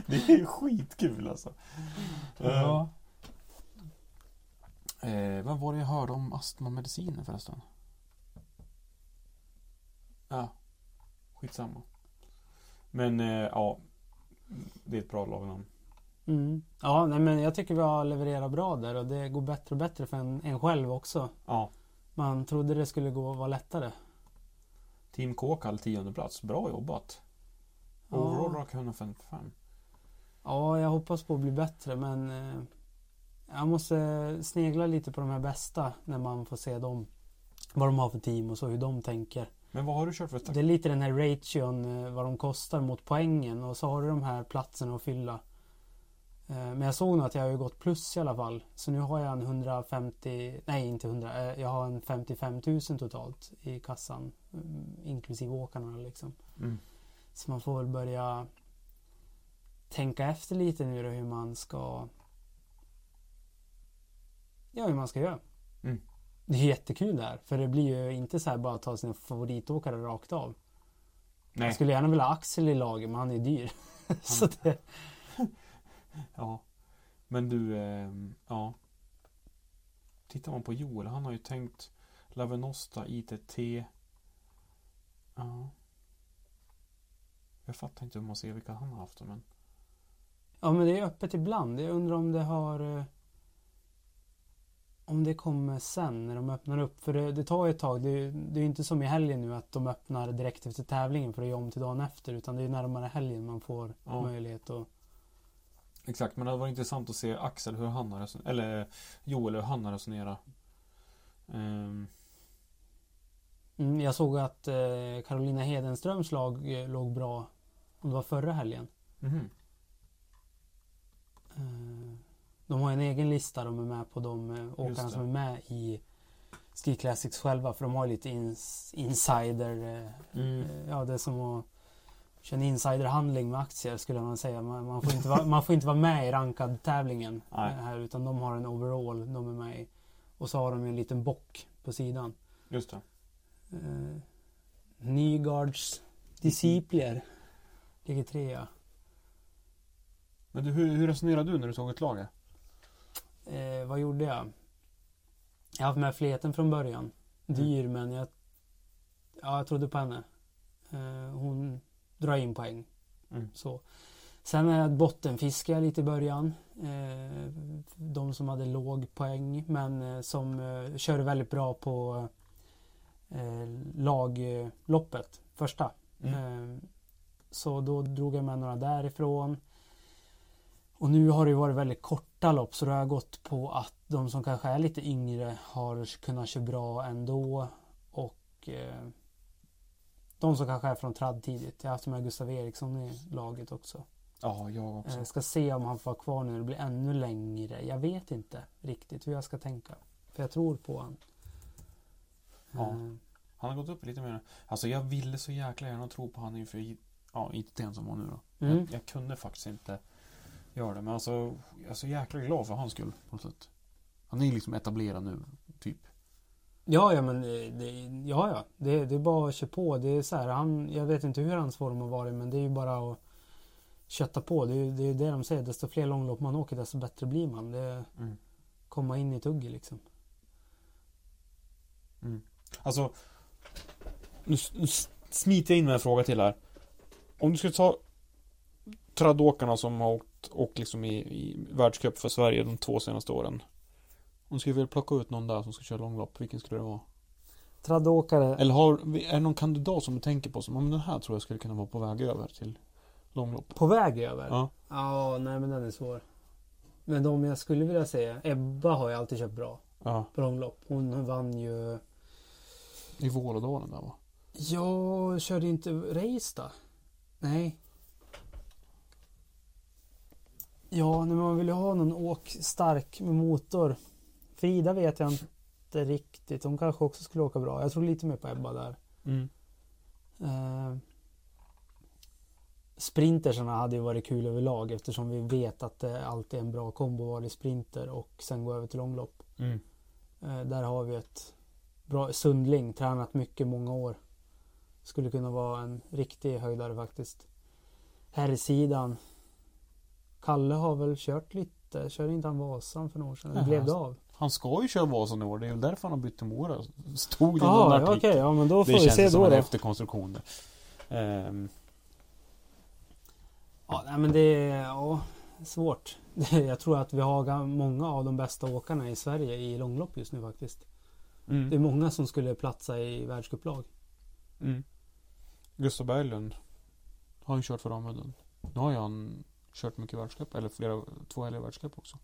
det är skitkul alltså. Ja. Eh, vad var det jag hörde om astmamediciner förresten? Ja, skitsamma. Men eh, ja, det är ett bra lagnamn. Mm. Ja, nej, men jag tycker vi har levererat bra där och det går bättre och bättre för en, en själv också. Ja, Man trodde det skulle gå vara lättare. Team Kåkall tionde plats. Bra jobbat. Ja. Overall rak 155. Ja, jag hoppas på att bli bättre men eh, jag måste snegla lite på de här bästa när man får se dem. Vad de har för team och så hur de tänker. Men vad har du kört för start? Det är lite den här ration, eh, vad de kostar mot poängen och så har du de här platserna att fylla. Eh, Men jag såg nog att jag har ju gått plus i alla fall. Så nu har jag en 150, nej inte 100, eh, jag har en 55 000 totalt i kassan. mm, Inklusive åkarna liksom. Mm. Så man får väl börja tänka efter lite nu då hur man ska Ja, hur man ska göra. Mm. Det är jättekul det här. För det blir ju inte så här bara att ta sina favoritåkare rakt av. Nej. Jag skulle gärna vilja ha Axel i laget men han är dyr. *laughs* så det, *laughs* Ja. Men du, ehm, ja. Tittar man på Joel, han har ju tänkt Lavenosta, ITT. Ja. Jag fattar inte hur man ser vilka han har haft men. ja men det är öppet ibland. Jag undrar om det har eh, om det kommer sen när de öppnar upp. För det, det tar ju ett tag. Det, är- det är ju inte som i helgen nu att de öppnar direkt efter tävlingen för att göra om till dagen efter. Utan det är närmare helgen man får Ja. möjlighet att Exakt, men det var intressant att se Axel hur han har. Eller Joel hur han har resonerat. Ehm, Mm, jag såg att eh, Carolina Hedenströms lag eh, låg bra. Om det var förra helgen. mhm. Eh, de har en egen lista de är med på de eh, åkarna som är med i Ski Classics själva. För de har lite ins insider. Eh, Mm. eh, ja, det som att köra en insiderhandling med aktier skulle man säga. Man, man, får, inte vara, man får inte vara med i rankad tävlingen Nej. eh, här. Utan de har en overall de är med i. Och så har de en liten bock på sidan. Just det. Eh, Nygards discipler ligger trea. Men du, hur, hur resonerade du när du såg ett lag? Eh, vad gjorde jag? Jag har haft med fleten från början. Dyr men jag, ja, jag trodde på henne. Eh, hon drar in poäng. Mm. Så. Sen är det bottenfiske lite i början. Eh, de som hade låg poäng men eh, som eh, körde väldigt bra på lagloppet, första. Eh, så då drog jag med några därifrån. Och nu har det varit väldigt korta lopp så det har gått på att de som kanske är lite yngre har kunnat köra bra ändå. Och eh, de som kanske är från tradd tidigt. Jag har haft med Gustav Eriksson i laget också. Ja, jag också. Jag ska se om han får vara kvar nu när det blir ännu längre. Jag vet inte riktigt hur jag ska tänka. För jag tror på han. Ja. Eh, Han har gått upp lite mer. Alltså jag ville så jäkla gärna tro på han inför, ja inte den som var nu då. Mm. Jag, jag kunde faktiskt inte göra det. Men alltså, jag är så jäkla glad för hans skull på något sätt. Han är liksom etablerad nu, typ. Ja, ja, men det, det, ja, ja. Det, det är bara att köra på. Det är så här, han, jag vet inte hur hans form har varit, men det är ju bara att kötta på. Det är det, är det de säger. Desto fler långlopp man åker, desto bättre blir man. Det Mm. komma in i tugget liksom. Alltså, nu, nu smiter jag in med en fråga till här. Om du skulle ta traddåkarna som har åkt, åkt liksom i, i världscup för Sverige de två senaste åren. Om du skulle vilja plocka ut någon där som ska köra långlopp, vilken skulle det vara? Traddåkare. Eller har, är det någon kandidat som du tänker på som, om den här tror jag skulle kunna vara på väg över till långlopp? På väg över? Ja. Ja, nej men den är svår. Men de jag skulle vilja säga, Ebba har ju alltid köpt bra Ja, på långlopp. Hon vann ju... i Vålådalen där va? Jag körde inte race då? Nej. Ja, när man vill ha någon åk stark med motor. Frida vet jag inte riktigt. Hon kanske också skulle åka bra. Jag tror lite mer på Ebba där. Mm. Eh, sprintersarna hade ju varit kul överlag eftersom vi vet att det alltid är en bra kombo val i sprinter och sen gå över till långlopp. Mm. Eh, där har vi ett bra Sundling, tränat mycket många år. Skulle kunna vara en riktig höjdare faktiskt. Herrsidan. Kalle har väl kört lite. Körde inte han Vasan för några år sedan? Eller blev det av? Han ska ju köra Vasan i år, det är väl därför han har bytt till Mora. Stod det i någon okej. artikel. Ja, men då får Det vi känns se då. en då. efterkonstruktion. Ehm, Ja, nej, men det är ja, svårt. *laughs* Jag tror att vi har ga- många av de bästa åkarna i Sverige i långlopp just nu faktiskt. mm. Det är många som skulle platsa i världscuplag. Mm. Gustav Berglund har ju kört för Ramudden. Nu har ju han kört mycket världscup, eller flera, två helger världscup också.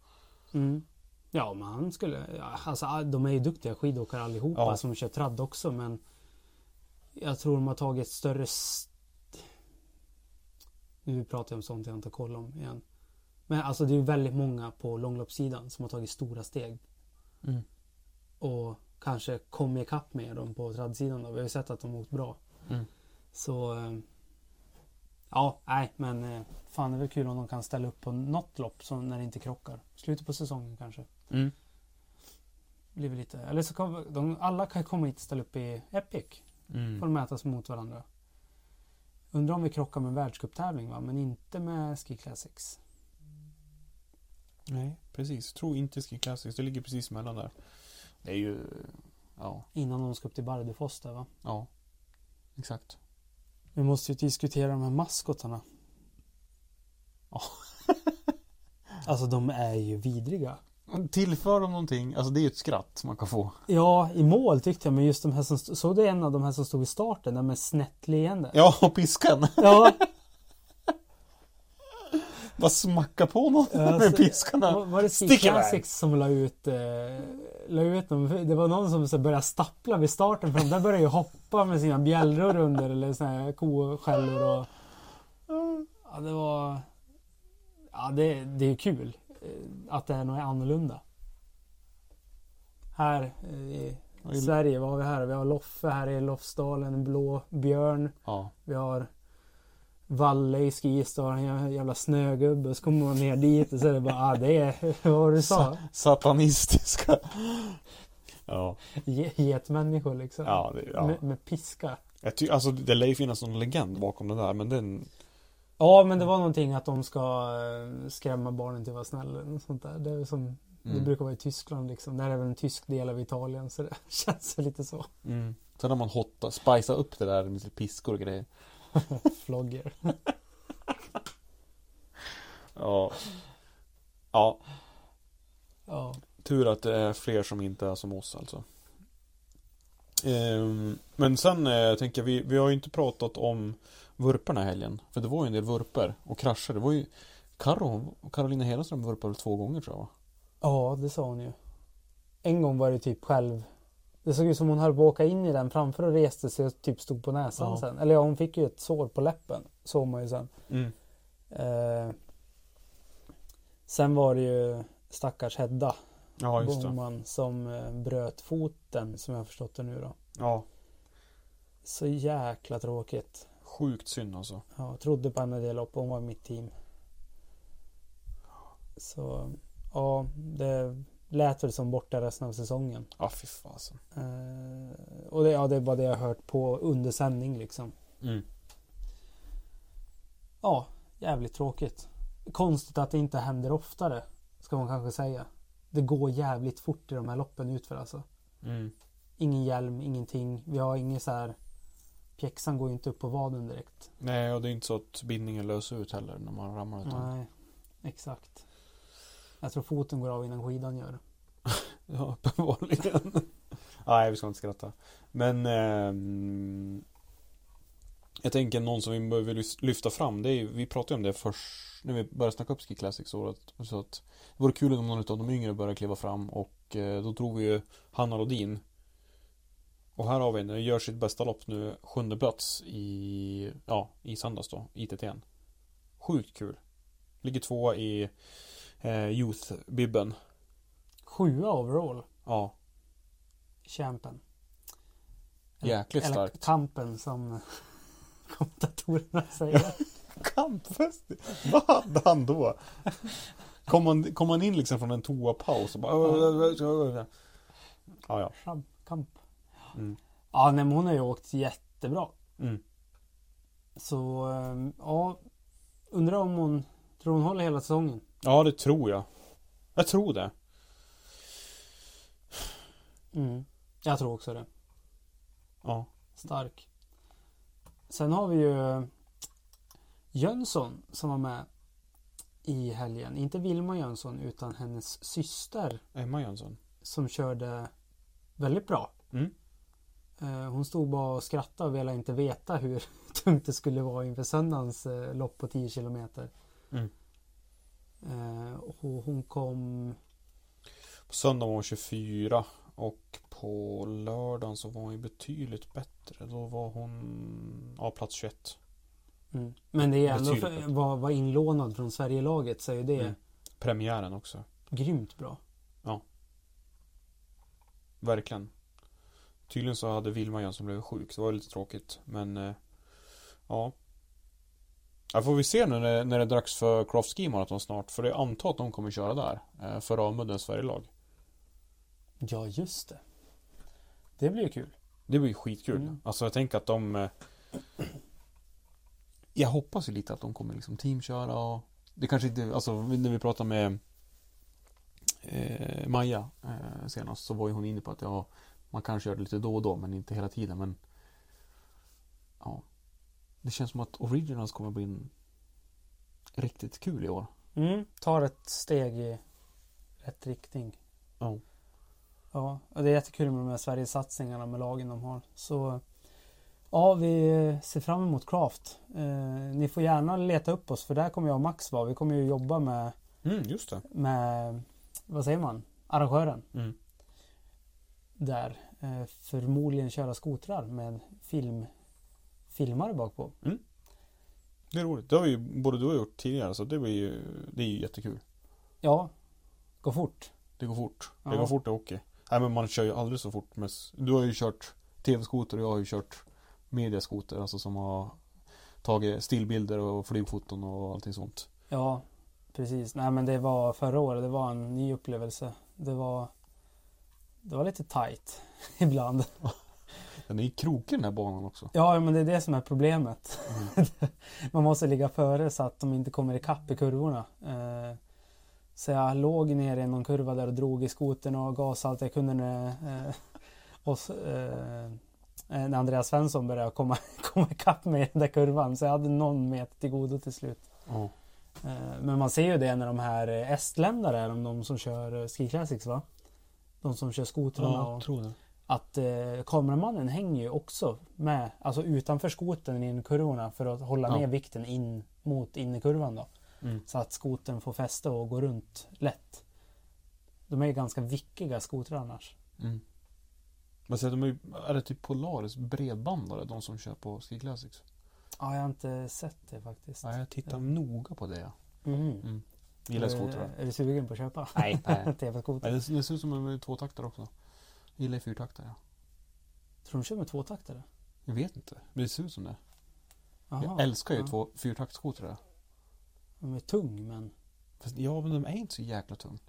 Mm. Ja, men han skulle... Alltså, all- de är ju duktiga skidåkare allihopa Ja. som kör tradd också, men jag tror de har tagit ett större... s- Nu pratar jag om sånt jag inte har koll om igen. Men alltså det är ju väldigt många på långloppssidan som har tagit stora steg. Mm. Och kanske kommit ikapp med dem på traddsidan då. Vi har ju sett att de har åkt bra. Mm. Så... eh, Ja, nej, men eh, fan det är väl kul om de kan ställa upp på något lopp som när det inte krockar. Slutet på säsongen kanske. Mm. Blir lite, eller så kan de, alla kan komma hit och ställa upp i Epic. Får Mm. de mätas mot varandra. Undrar om vi krockar med världscuptävling va? Men inte med Ski Classics. Nej, precis. Tror inte Ski Classics. Det ligger precis mellan där. Det är ju... Ja, Innan de ska upp till Bardufoss där va? ja. Exakt. Vi måste ju diskutera de här maskotarna. Ja. alltså de är ju vidriga. Tillför de någonting, alltså det är ju ett skratt man kan få. Ja, i mål tyckte jag, men just de här som st- såg du en av de här som stod i starten, där med snett leende? Ja, och piskan. Ja, *laughs* Bara smacka på någon Ja, med så- piskarna. Var, var det Stick iväg. Som la ut, eh, la ut dem? Det var någon som så började stappla vid starten för de där började ju hoppa med sina bjällror under eller såna här koskällor och... Ja, det var... Ja, det, det är kul att det är något annorlunda. Här eh, i I- Sverige, vad har vi här? Vi har Loffe här i Lofsdalen, en blå björn. Ja. Vi har Valle i Skistar, en jävla snögubbe. Så kommer man ner dit och så är det bara, ah, det är *laughs* vad du sa? Satanistiska. *laughs* Ja, Ge- Getmänniskor liksom. ja, det, ja. Med, med piska. Jag ty- alltså det lär ju finnas någon legend bakom det där, men den... Ja, men det var någonting att de ska eh, skrämma barnen till att vara snälla. något Sånt där. Det, är som, det Mm. brukar vara i Tyskland liksom. Det här är väl en tysk del av Italien så det *laughs* känns lite så. Mm. Sen har man hotta, spicea upp det där med lite piskor och grejer. *laughs* Flogger. *laughs* Ja. Ja, Ja. tur att det är fler som inte är som oss alltså. Ehm, men sen eh, tänker jag, vi, vi har ju inte pratat om vurporna i helgen. För det var ju en del vurper och krascher. Det var ju Karo, Carolina Hedenström vurpade två gånger tror jag va? ja, det sa hon ju. En gång var det typ själv. Det såg ut som hon höll på att åka in i den framför och reste sig och typ stod på näsan Ja. sen. Eller ja, hon fick ju ett sår på läppen. Såg man ju sen. Mm. Eh, sen var det ju stackars Hedda Ja, just det. Boman som eh, bröt foten som jag har förstått det nu då. Ja, Så jäkla tråkigt. Sjukt synd alltså. Ja, jag trodde på henne det lopp hon var i mitt team. Så ja, det lät väl som borta resten av säsongen. Ja, fy fasen. Eh, och det, ja, det är bara det jag hört på under sändning liksom. Mm. Ja, jävligt tråkigt. Konstigt att det inte händer oftare. Ska man kanske säga. Det går jävligt fort i de här loppen utför alltså. Mm. Ingen hjälm, ingenting. Vi har ingen så här. Pjäxan går ju inte upp på vaden direkt. Nej, och det är inte så att bindningen löser ut heller när man ramlar utan. Nej, exakt. Jag tror foten går av innan skidan gör. *laughs* Ja, uppenbarligen. *laughs* Nej, vi ska inte skratta. Men ehm, jag tänker någon som vi behöver lyfta fram. Det är, vi pratade om det först när vi började snacka upp Ski Classics-året. Så att det vore kul om någon av de yngre började kliva fram och eh, då drog vi ju Hanna Rodin. Och här har vi en, gör sitt bästa lopp nu, sjunde plats i, ja, i söndags då, ITT'n. Sjukt kul. Ligger tvåa i eh, Youth-bibben. Sjua overall. Ja, Champen. Jäkligt eller starkt. kampen som *laughs* kommentatorerna säger. *laughs* Kampfest? Vad hade han då? Kom han, kom han in liksom från en toapaus och bara... Ja, ja. Kamp. Mm. Ja, nej, men hon har ju åkt jättebra. Mm. Så ehm, ja, undrar om hon tror hon håller hela säsongen. Ja, det tror jag. Jag tror det. Mm. Jag tror också det. Ja. Stark. Sen har vi ju Jönsson som var med i helgen. Inte Vilma Jönsson utan hennes syster Emma Jönsson. som körde väldigt bra. Mm. Eh, Hon stod bara och skrattade och ville inte veta hur *laughs* tungt det skulle vara inför söndagens eh, lopp på 10 kilometer. Mm. Eh, Och hon kom... På söndag var hon 24 och på lördagen så var hon ju betydligt bättre. Då var hon... Ja, plats 21. Mm. Men det är ändå för, var, var inlånad från Sverigelaget så är det Mm. Premiären också. grymt bra. Verkligen. Tydligen så hade Vilma Jönsson blivit sjuk, så det var lite tråkigt. Men eh, ja. Ja, får vi se nu när, när det är dags för Croft Ski Marathon snart. För det är antar att de kommer köra där. Eh, för Ramuddens Sverigelag. Ja, just det. Det blir ju kul. Det blir skitkul. Mm. Alltså jag tänker att de... Eh, jag hoppas ju lite att de kommer liksom teamköra och... Det kanske inte... Alltså när vi pratade med eh, Maja eh, senast så var ju hon inne på att ja, man kan köra lite då och då men inte hela tiden. Men ja, det känns som att Originals kommer bli en riktigt kul i år. Mm. Tar ett steg i rätt riktning. Ja. Ja, och det är jättekul med de här Sverigesatsningarna med lagen de har. Så ja, vi ser fram emot Craft. Eh, ni får gärna leta upp oss för där kommer jag och Max vara. Vi kommer ju jobba med, Mm, just det. med vad säger man, arrangören Mm. Där. Eh, förmodligen köra skotrar med film, filmare bakpå. Det är roligt. Det har ju både du och jag gjort tidigare så det blir ju, det är ju jättekul. Ja, gå fort. Det går fort. Det Ja. går fort i hockey. Nej men man kör ju aldrig så fort. Med, du har ju kört tv-skoter och jag har ju kört mediaskoter. Alltså som har tagit stillbilder och flygfoton och allting sånt. Ja, precis. Nej men det var förra året. Det var en ny upplevelse. Det var Det var lite tight *laughs* ibland. Den är ju krokig den här banan också. Ja, men det är det som är problemet. Mm. *laughs* Man måste ligga före så att de inte kommer ikapp i kurvorna. Eh, Så jag låg ner i någon kurva där och drog i skoten och gasade allt jag kunde när, eh, och, eh, när Andreas Svensson började komma, *laughs* komma ikapp mig i den där kurvan. Så jag hade någon meter till godo till slut. Eh, Men man ser ju det när de här estländare, de, som kör Ski Classics va? De som kör skotrarna. och, tror det. att eh, kameramannen hänger ju också med, alltså utanför skotern in i kurvorna för att hålla Ja. ner vikten in mot innerkurvan då. Mm. Så att skotern får fäste och går runt lätt. De är ju ganska vickiga skotrar annars. Mm. Men så de är, är det typ Polaris bredbandare, de som kör på Ski Classics? Ja, jag har inte sett det faktiskt. Ja, jag tittar noga på det. ja. Mhm. Mm. Gillar Är- skotrar. Är du sugen på att köpa? Nej, *laughs* nej. TV-skoter. Nej, det, det ser ut som en med tvåtaktare också. Gillar ju fyrtaktare. Ja. Tror du de kör med tvåtaktare? Jag vet inte, men det ser ut som det. Jaha, jag älskar ju ja. två fyrtaktsskotrar. De är tung men... Fast, ja, men de är inte så jäkla tung.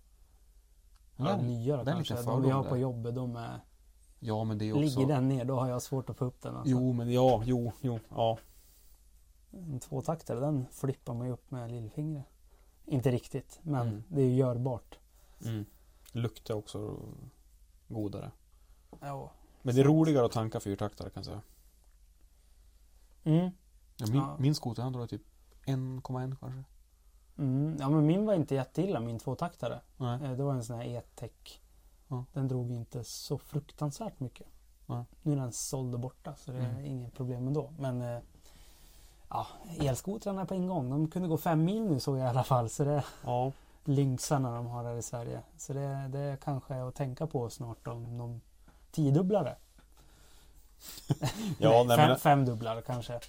Ja, Den- nya då den är kanske. lite De vi har på jobbet, de är... Ja, men det är också... Ligger den ner då har jag svårt att få upp den. Alltså. Jo, men ja, jo, jo, ja. En tvåtaktare, den flippar man ju upp med lillfingret. Inte riktigt, men Mm. det är ju görbart. Mm. Luktar också godare. Ja. Men det är roligare att tanka fyrtaktare kan jag säga. Mm. Ja, min, Ja. min skoter han drar typ 1,1 kanske. Mm. Ja men min var inte jätteilla, min tvåtaktare. Nej. Eh, Det var en sån här E-tech. Ja. Den drog inte så fruktansvärt mycket. Nej. Nu är den såld och borta så det är Mm. inget problem ändå. Men eh, ja, elskotrarna är på ingång. De kunde gå fem mil nu såg jag i alla fall. Så det är Ja. Lynxarna de har här i Sverige. Så det, det kanske är att tänka på snart om de tiodubblare. Ja, nej, fem, men, femdubblare kanske.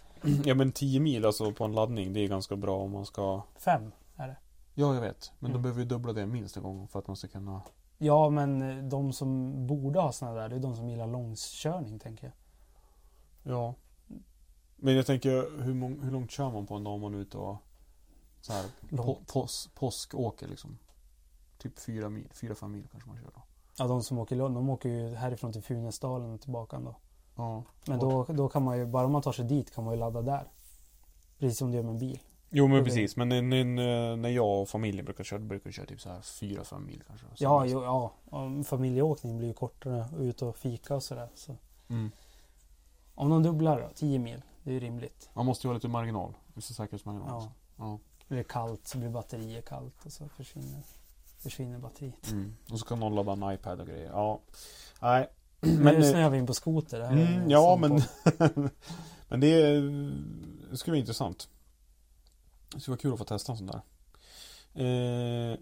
ja men 10 mil alltså på en laddning, det är ganska bra om man ska... Fem är det. Ja, jag vet. Men Mm. då behöver vi dubbla det minst en gång för att man ska kunna... Ja men eh, de som borde ha såna där, det är de som gillar långkörning tänker jag. Ja. Men jag tänker, hur, mång, hur långt kör man på en dag om man är ute och så här, på, pås, påskåker liksom? Typ fyra mil, fyra, fem mil kanske man kör då. Ja de som åker långt, de åker ju härifrån till Funäsdalen och tillbaka då. Ja. Men då, då kan man ju, bara om man tar sig dit kan man ju ladda där. Precis som du gör med en bil. Jo men precis, men när jag och familjen brukar köra, brukar vi köra typ så här fyra, fem mil kanske. Ja, jo, ja. Familjeåkning blir ju kortare ut och fika och sådär. Så. Mm. Om de dubblar då, 10 mil. Det är rimligt. Man måste ju ha lite marginal, vissa säkerhetsmarginal. Ja. också. Ja. Det kallt så blir batteriet kallt och så försvinner, försvinner batteriet. Mm. Och så kan någon ladda en iPad och grejer. Ja. Nej. *clears throat* Men nu snöar vi in på skoter. Är mm, ja men. *laughs* Men det, är, det skulle vara intressant. Det skulle vara kul att få testa en sån där. Eh,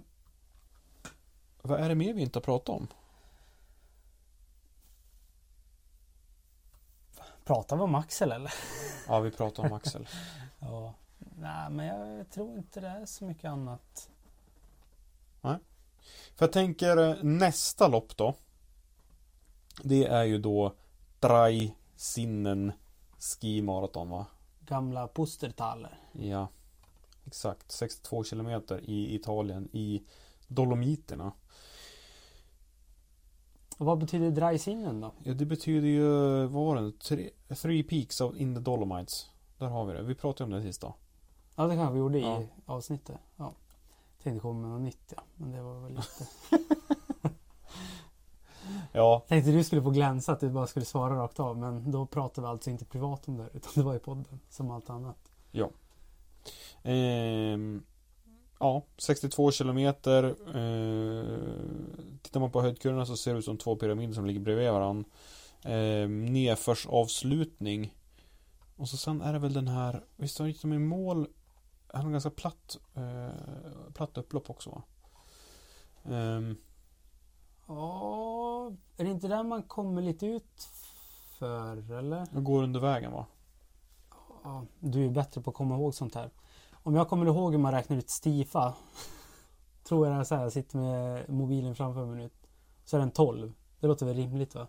vad är det mer vi inte har pratat om? Pratar vi om Axel eller? Ja, vi pratar om Axel. *laughs* Ja. Nej, men jag tror inte det är så mycket annat. För jag tänker eh, nästa lopp då. Det är ju då Drai Sinnen Ski Marathon va? Gamla Pustertaler. Ja, exakt. 62 kilometer i Italien i Dolomiterna. Och vad betyder Dreisinnen då? Ja, det betyder ju, vad var det? Tre, three Peaks of in the Dolomites. Där har vi det. Vi pratade om det sist då. Ja, det kanske vi gjorde Ja. i avsnittet. Ja. Tänkte komma med något nytt ja. Men det var väl lite... *laughs* Ja, Tänkte du skulle få glänsa att du bara skulle svara rakt av. Men då pratade vi alltså inte privat om det. Utan det var i podden. Som allt annat. Ehm, ja, 62 kilometer. Eh, tittar man på höjdkurvorna så ser det ut som två pyramider som ligger bredvid varandra. Eh, nedförsavslutning. Och så sen är det väl den här, visst gick de i mål, han har ganska platt, eh, platt upplopp också va? Ehm, Ja, är det inte där man kommer lite ut för eller? och går under vägen va? Ja, du är bättre på att komma ihåg sånt här. Om jag kommer ihåg hur man räknar ut stifa. *laughs* tror jag det är så här, jag sitter med mobilen framför mig nu. Så är den 12. Det låter väl rimligt va?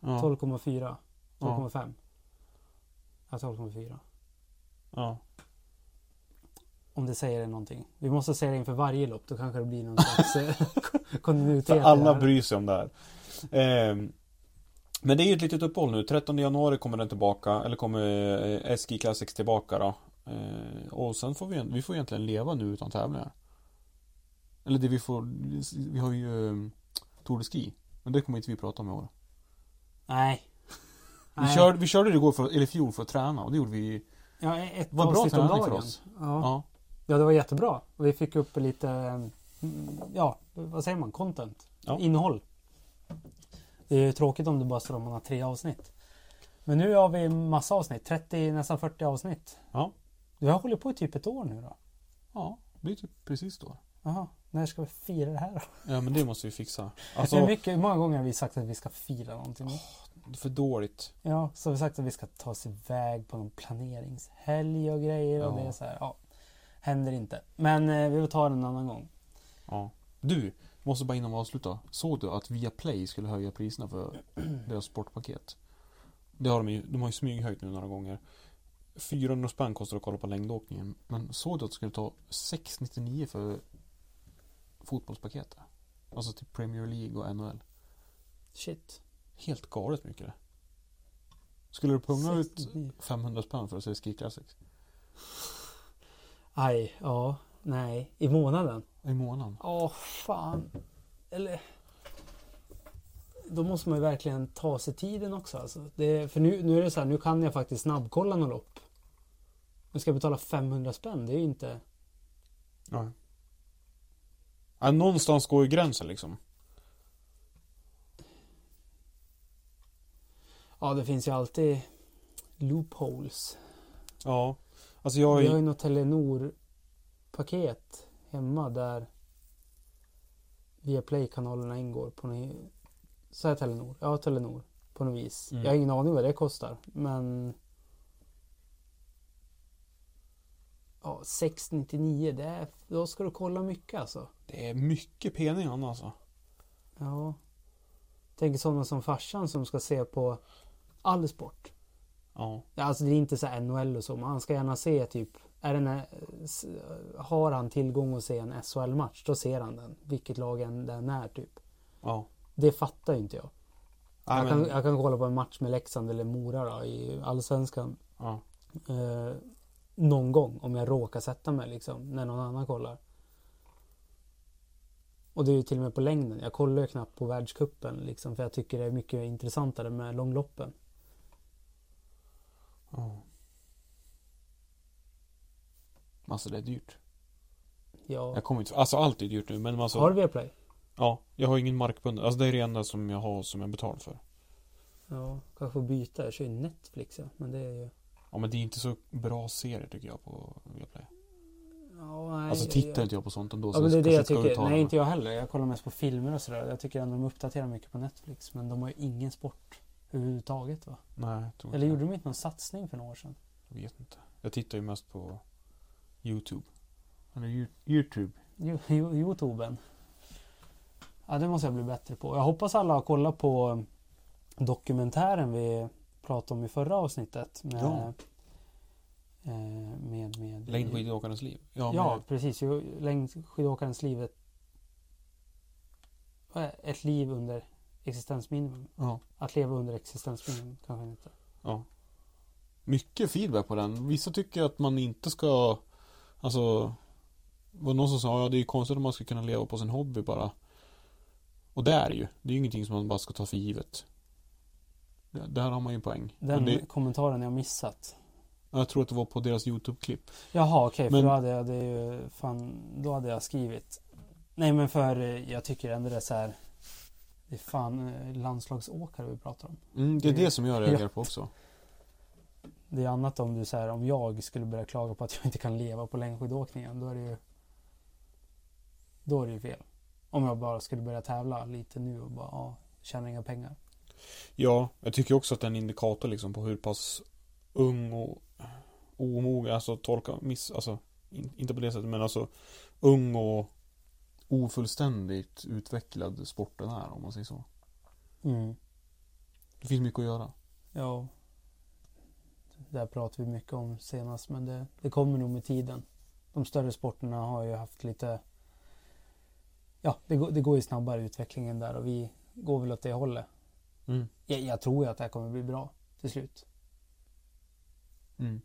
Ja, 12,4. 12,5. Ja, 12,4. ja. Om det säger någonting. Vi måste säga det inför varje lopp. Då kanske det blir någon *laughs* slags eh, kontinuitet. För alla bryr sig om det här. Ehm, men det är ju ett litet uppehåll nu. 13 januari kommer den tillbaka. Eller kommer eh, SG Classics tillbaka då. Eh, och sen får vi, vi får egentligen leva nu utan tävlingar. Eller det vi får, vi har ju eh, Tour de Ski. Men det kommer inte vi prata om i år. Nej. Vi, Nej. körde, vi körde det igår, för, eller i fjol, för att träna. Och det gjorde vi Ja, ett Vad bra träning för dagen. oss. Ja. Ja. Ja, det var jättebra. Vi fick upp lite, mm, ja, vad säger man, content. Ja. Innehåll. Det är ju tråkigt om det bara står om man har tre avsnitt. Men nu har vi massa avsnitt, 30, nästan 40 avsnitt. Ja. Vi har hållit på i typ ett år nu då. Ja, det blir typ precis då. Jaha, när ska vi fira det här då? Ja men det måste vi fixa. Hur, Alltså, mycket, hur många gånger har vi sagt att vi ska fira någonting? för dåligt. Ja, så har vi sagt att vi ska ta oss iväg på någon planeringshelg och grejer och Ja. det är så här, ja. Händer inte. Men eh, vi får ta det en annan gång. Ja. Du, måste bara innan vi avslutar. Såg du att Viaplay skulle höja priserna för *clears throat* deras sportpaket? Det har de ju, de har ju smyghöjt nu några gånger. 400 spänn kostar att kolla på längdåkningen. Men såg du att det skulle ta 699 för fotbollspaketet? Alltså till Premier League och NHL. Shit. Helt galet mycket det. Skulle du punga ut 69. 500 spänn för att se Ski Classics? Aj, ja, nej. I månaden? I månaden? Åh, fan. Eller... Då måste man ju verkligen ta sig tiden också. Alltså. Det, för nu, nu är det så här, nu kan jag faktiskt snabbkolla något lopp. Men ska jag betala 500 spänn? Det är ju inte... Ja. ja. Någonstans går ju gränsen liksom. Ja, det finns ju alltid loopholes. Ja. Alltså jag har Vi har ju... ju något Telenor-paket hemma där Viaplay-kanalerna ingår på något... Är Telenor? Ja, Telenor. På något vis. Mm. Jag har ingen aning vad det kostar. Men... Ja, 699. Det är, då ska du kolla mycket alltså. Det är mycket pengar alltså. Ja. Tänk sådana som farsan som ska se på all sport. Ja. Alltså det är inte så här NHL och så, men han ska gärna se typ är den Har han tillgång att se en SHL-match, då ser han den. Vilket lag den är typ. Ja. Det fattar ju inte jag. Nej, jag, men, kan, jag kan kolla på en match med Leksand eller Mora då, i Allsvenskan. ja. Eh, någon gång om jag råkar sätta mig liksom, när någon annan kollar. Och det är ju till och med på längden. Jag kollar ju knappt på världskuppen liksom, för jag tycker det är mycket intressantare med långloppen. ja. Alltså det är dyrt. Ja. Jag kommer inte... Alltså allt är dyrt nu men alltså... Har du Viaplay? Ja. Jag har ingen markbunden. Alltså det är det enda som jag har som jag betalar för. Ja, kanske byta. Jag kör ju Netflix ja. Men det är ju... Ja men det är inte så bra serier tycker jag på Viaplay. Ja, nej, Alltså tittar inte jag på sånt ändå. Ja men det är det jag tycker. Nej inte jag heller. Jag kollar mest på filmer och sådär. Jag tycker ändå de uppdaterar mycket på Netflix. Men de har ju ingen sport överhuvudtaget va? Nej, jag tror Eller inte gjorde de inte någon satsning för några år sedan? Jag vet inte. Jag tittar ju mest på YouTube. Eller Yo- YouTube. Youtuben. Ja det måste jag bli bättre på. Jag hoppas alla har kollat på dokumentären vi pratade om i förra avsnittet. Med, Ja. eh, med, med Längdskidåkarens liv. Ja, Ja, precis. Längdskidåkarens liv. Ett, är- ett liv under existensminimum. ja, Att leva under existensminimum kanske inte. ja. Mycket feedback på den. Vissa tycker att man inte ska... Alltså... Var någon som sa ja, det är ju konstigt om man ska kunna leva på sin hobby bara. Och det är det ju. Det är ju ingenting som man bara ska ta för givet. Det- Där har man ju en poäng. Den det, kommentaren jag missat. jag tror att det var på deras YouTube-klipp. Jaha okej, Men- för då hade jag det ju fan, då hade jag skrivit. Nej men för eh, jag tycker ändå det är så här. Det är fan eh, landslagsåkare vi pratar om. Mm, det är det som jag reagerar på också. Det är annat om du så här, om jag skulle börja klaga på att jag inte kan leva på längdskidåkningen. Då är det ju Då är det ju fel. Om jag bara skulle börja tävla lite nu och bara ja, tjäna inga pengar. Ja, jag tycker också att det är en indikator liksom på hur pass ung och omogen, alltså tolka, miss, alltså in, inte på det sättet men alltså ung och ofullständigt utvecklad sporten är om man säger så. Mm. Det finns mycket att göra. Ja. Det här pratar vi mycket om senast men det, det kommer nog med tiden. De större sporterna har ju haft lite Ja, det går, det går ju snabbare utvecklingen där och vi går väl åt det hållet. Mm. Jag, jag tror ju att det här kommer bli bra till slut. Mm.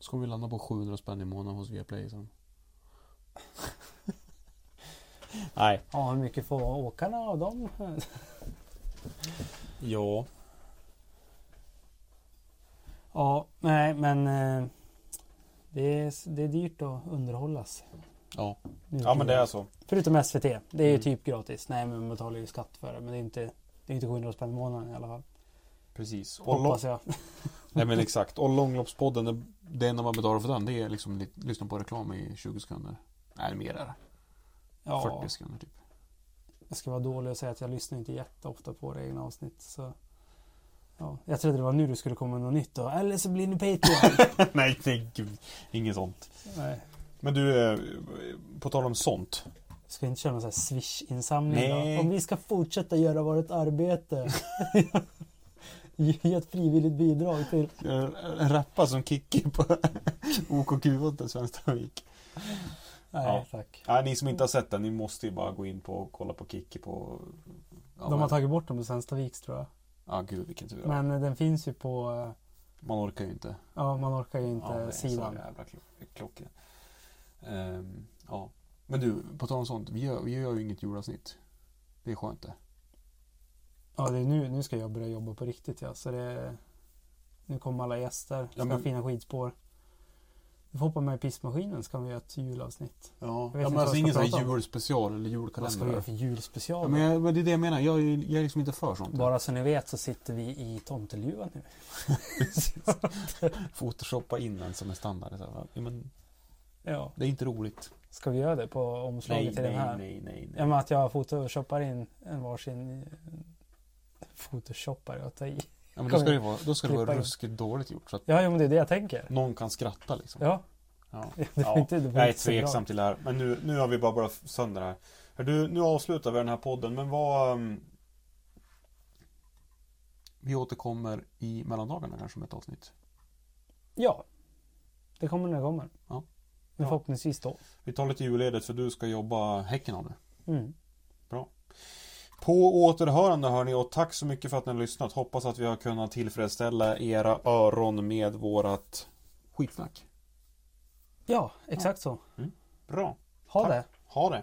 Så kommer vi landa på 700 spänn i månaden hos Viaplay sen. *laughs* Nej. Ja, hur mycket får åkarna av dem? Ja. Ja, nej men eh, Det är, det är dyrt att underhållas. Ja. ja, men det är så. Förutom SVT. Det är ju Mm. typ gratis. Nej men man betalar ju skatt för det. Men det är inte, det är inte 700 spänn i månaden i alla fall. Precis. Och Hoppas jag. *laughs* nej, men exakt. Och långloppspodden, det, enda man betalar för den det är liksom li, lyssna på reklam i 20 sekunder. Nej, mer är det. Ja, 40 sekunder typ. jag ska vara dålig och säga att jag lyssnar inte jätteofta på våra egna avsnitt. Så, ja. Jag trodde det var nu du skulle komma med något nytt då. Eller så blir ni Patreon. *laughs* nej, nej, gud. Inget sånt. Nej. Men du, eh, på tal om sånt. Ska vi inte köra någon sån här swish-insamling då? Om vi ska fortsätta göra vårt arbete. *laughs* Ge ett frivilligt bidrag till... Rappa som Kikki på *laughs* OKQ8 Svenstavik. Nej Ja. tack. Nej, ni som inte har sett den, ni måste ju bara gå in på och kolla på Kikki på... Ja, De har tagit bort dem på Svenstaviks tror jag. Ja, gud vilken tur. Men eh, den finns ju på... eh, Man orkar ju inte. Ja, man orkar ju inte Ja, det är sidan. så jävla klo- klockren. Ehm, ja. Men du, på tal om sånt. Vi gör, vi gör ju inget julavsnitt. Det är skönt det. Ja, det är nu, nu ska jag börja jobba på riktigt ja. Så det, nu kommer alla gäster. Ska Ja, men- fina skidspår. Vi får hoppa med i pissmaskinen ska vi göra ett julavsnitt. Ja, ja men alltså ingen sån här julspecial eller Vad ska vi julkalender. göra för julspecial? Ja, men, jag, men det är det jag menar. Jag, är- jag är liksom inte för sånt. Bara så ni vet så sitter vi i tomteluvan nu. *laughs* Photoshoppa in den som är standard. Så ja, men Ja. det är inte roligt. Ska vi göra det på omslaget Nej, till nej, den här? nej, nej, nej. Ja men att jag photoshoppar in en varsin Photoshoppar jag tar i. Ja, men då ska det vara, då ska det vara ruskigt dåligt gjort. Så att Ja, ja men det är det jag tänker. någon kan skratta liksom. Ja. Ja. *laughs* Det var inte- det var jag är tveksam till det här. Men nu, nu har vi bara bara sönder det här. Hör du, nu avslutar vi den här podden. Men vad... um, Vi återkommer i mellandagarna kanske med ett avsnitt. Ja. Det kommer när det kommer. Ja. Men Ja. förhoppningsvis då. Vi tar lite julledigt för du ska jobba Häcken av nu. Mm. På återhörande hörni och tack så mycket för att ni har lyssnat. Hoppas att vi har kunnat tillfredsställa era öron med vårat skitsnack. Ja, exakt så. Bra. Ha Tack. det. Ha det.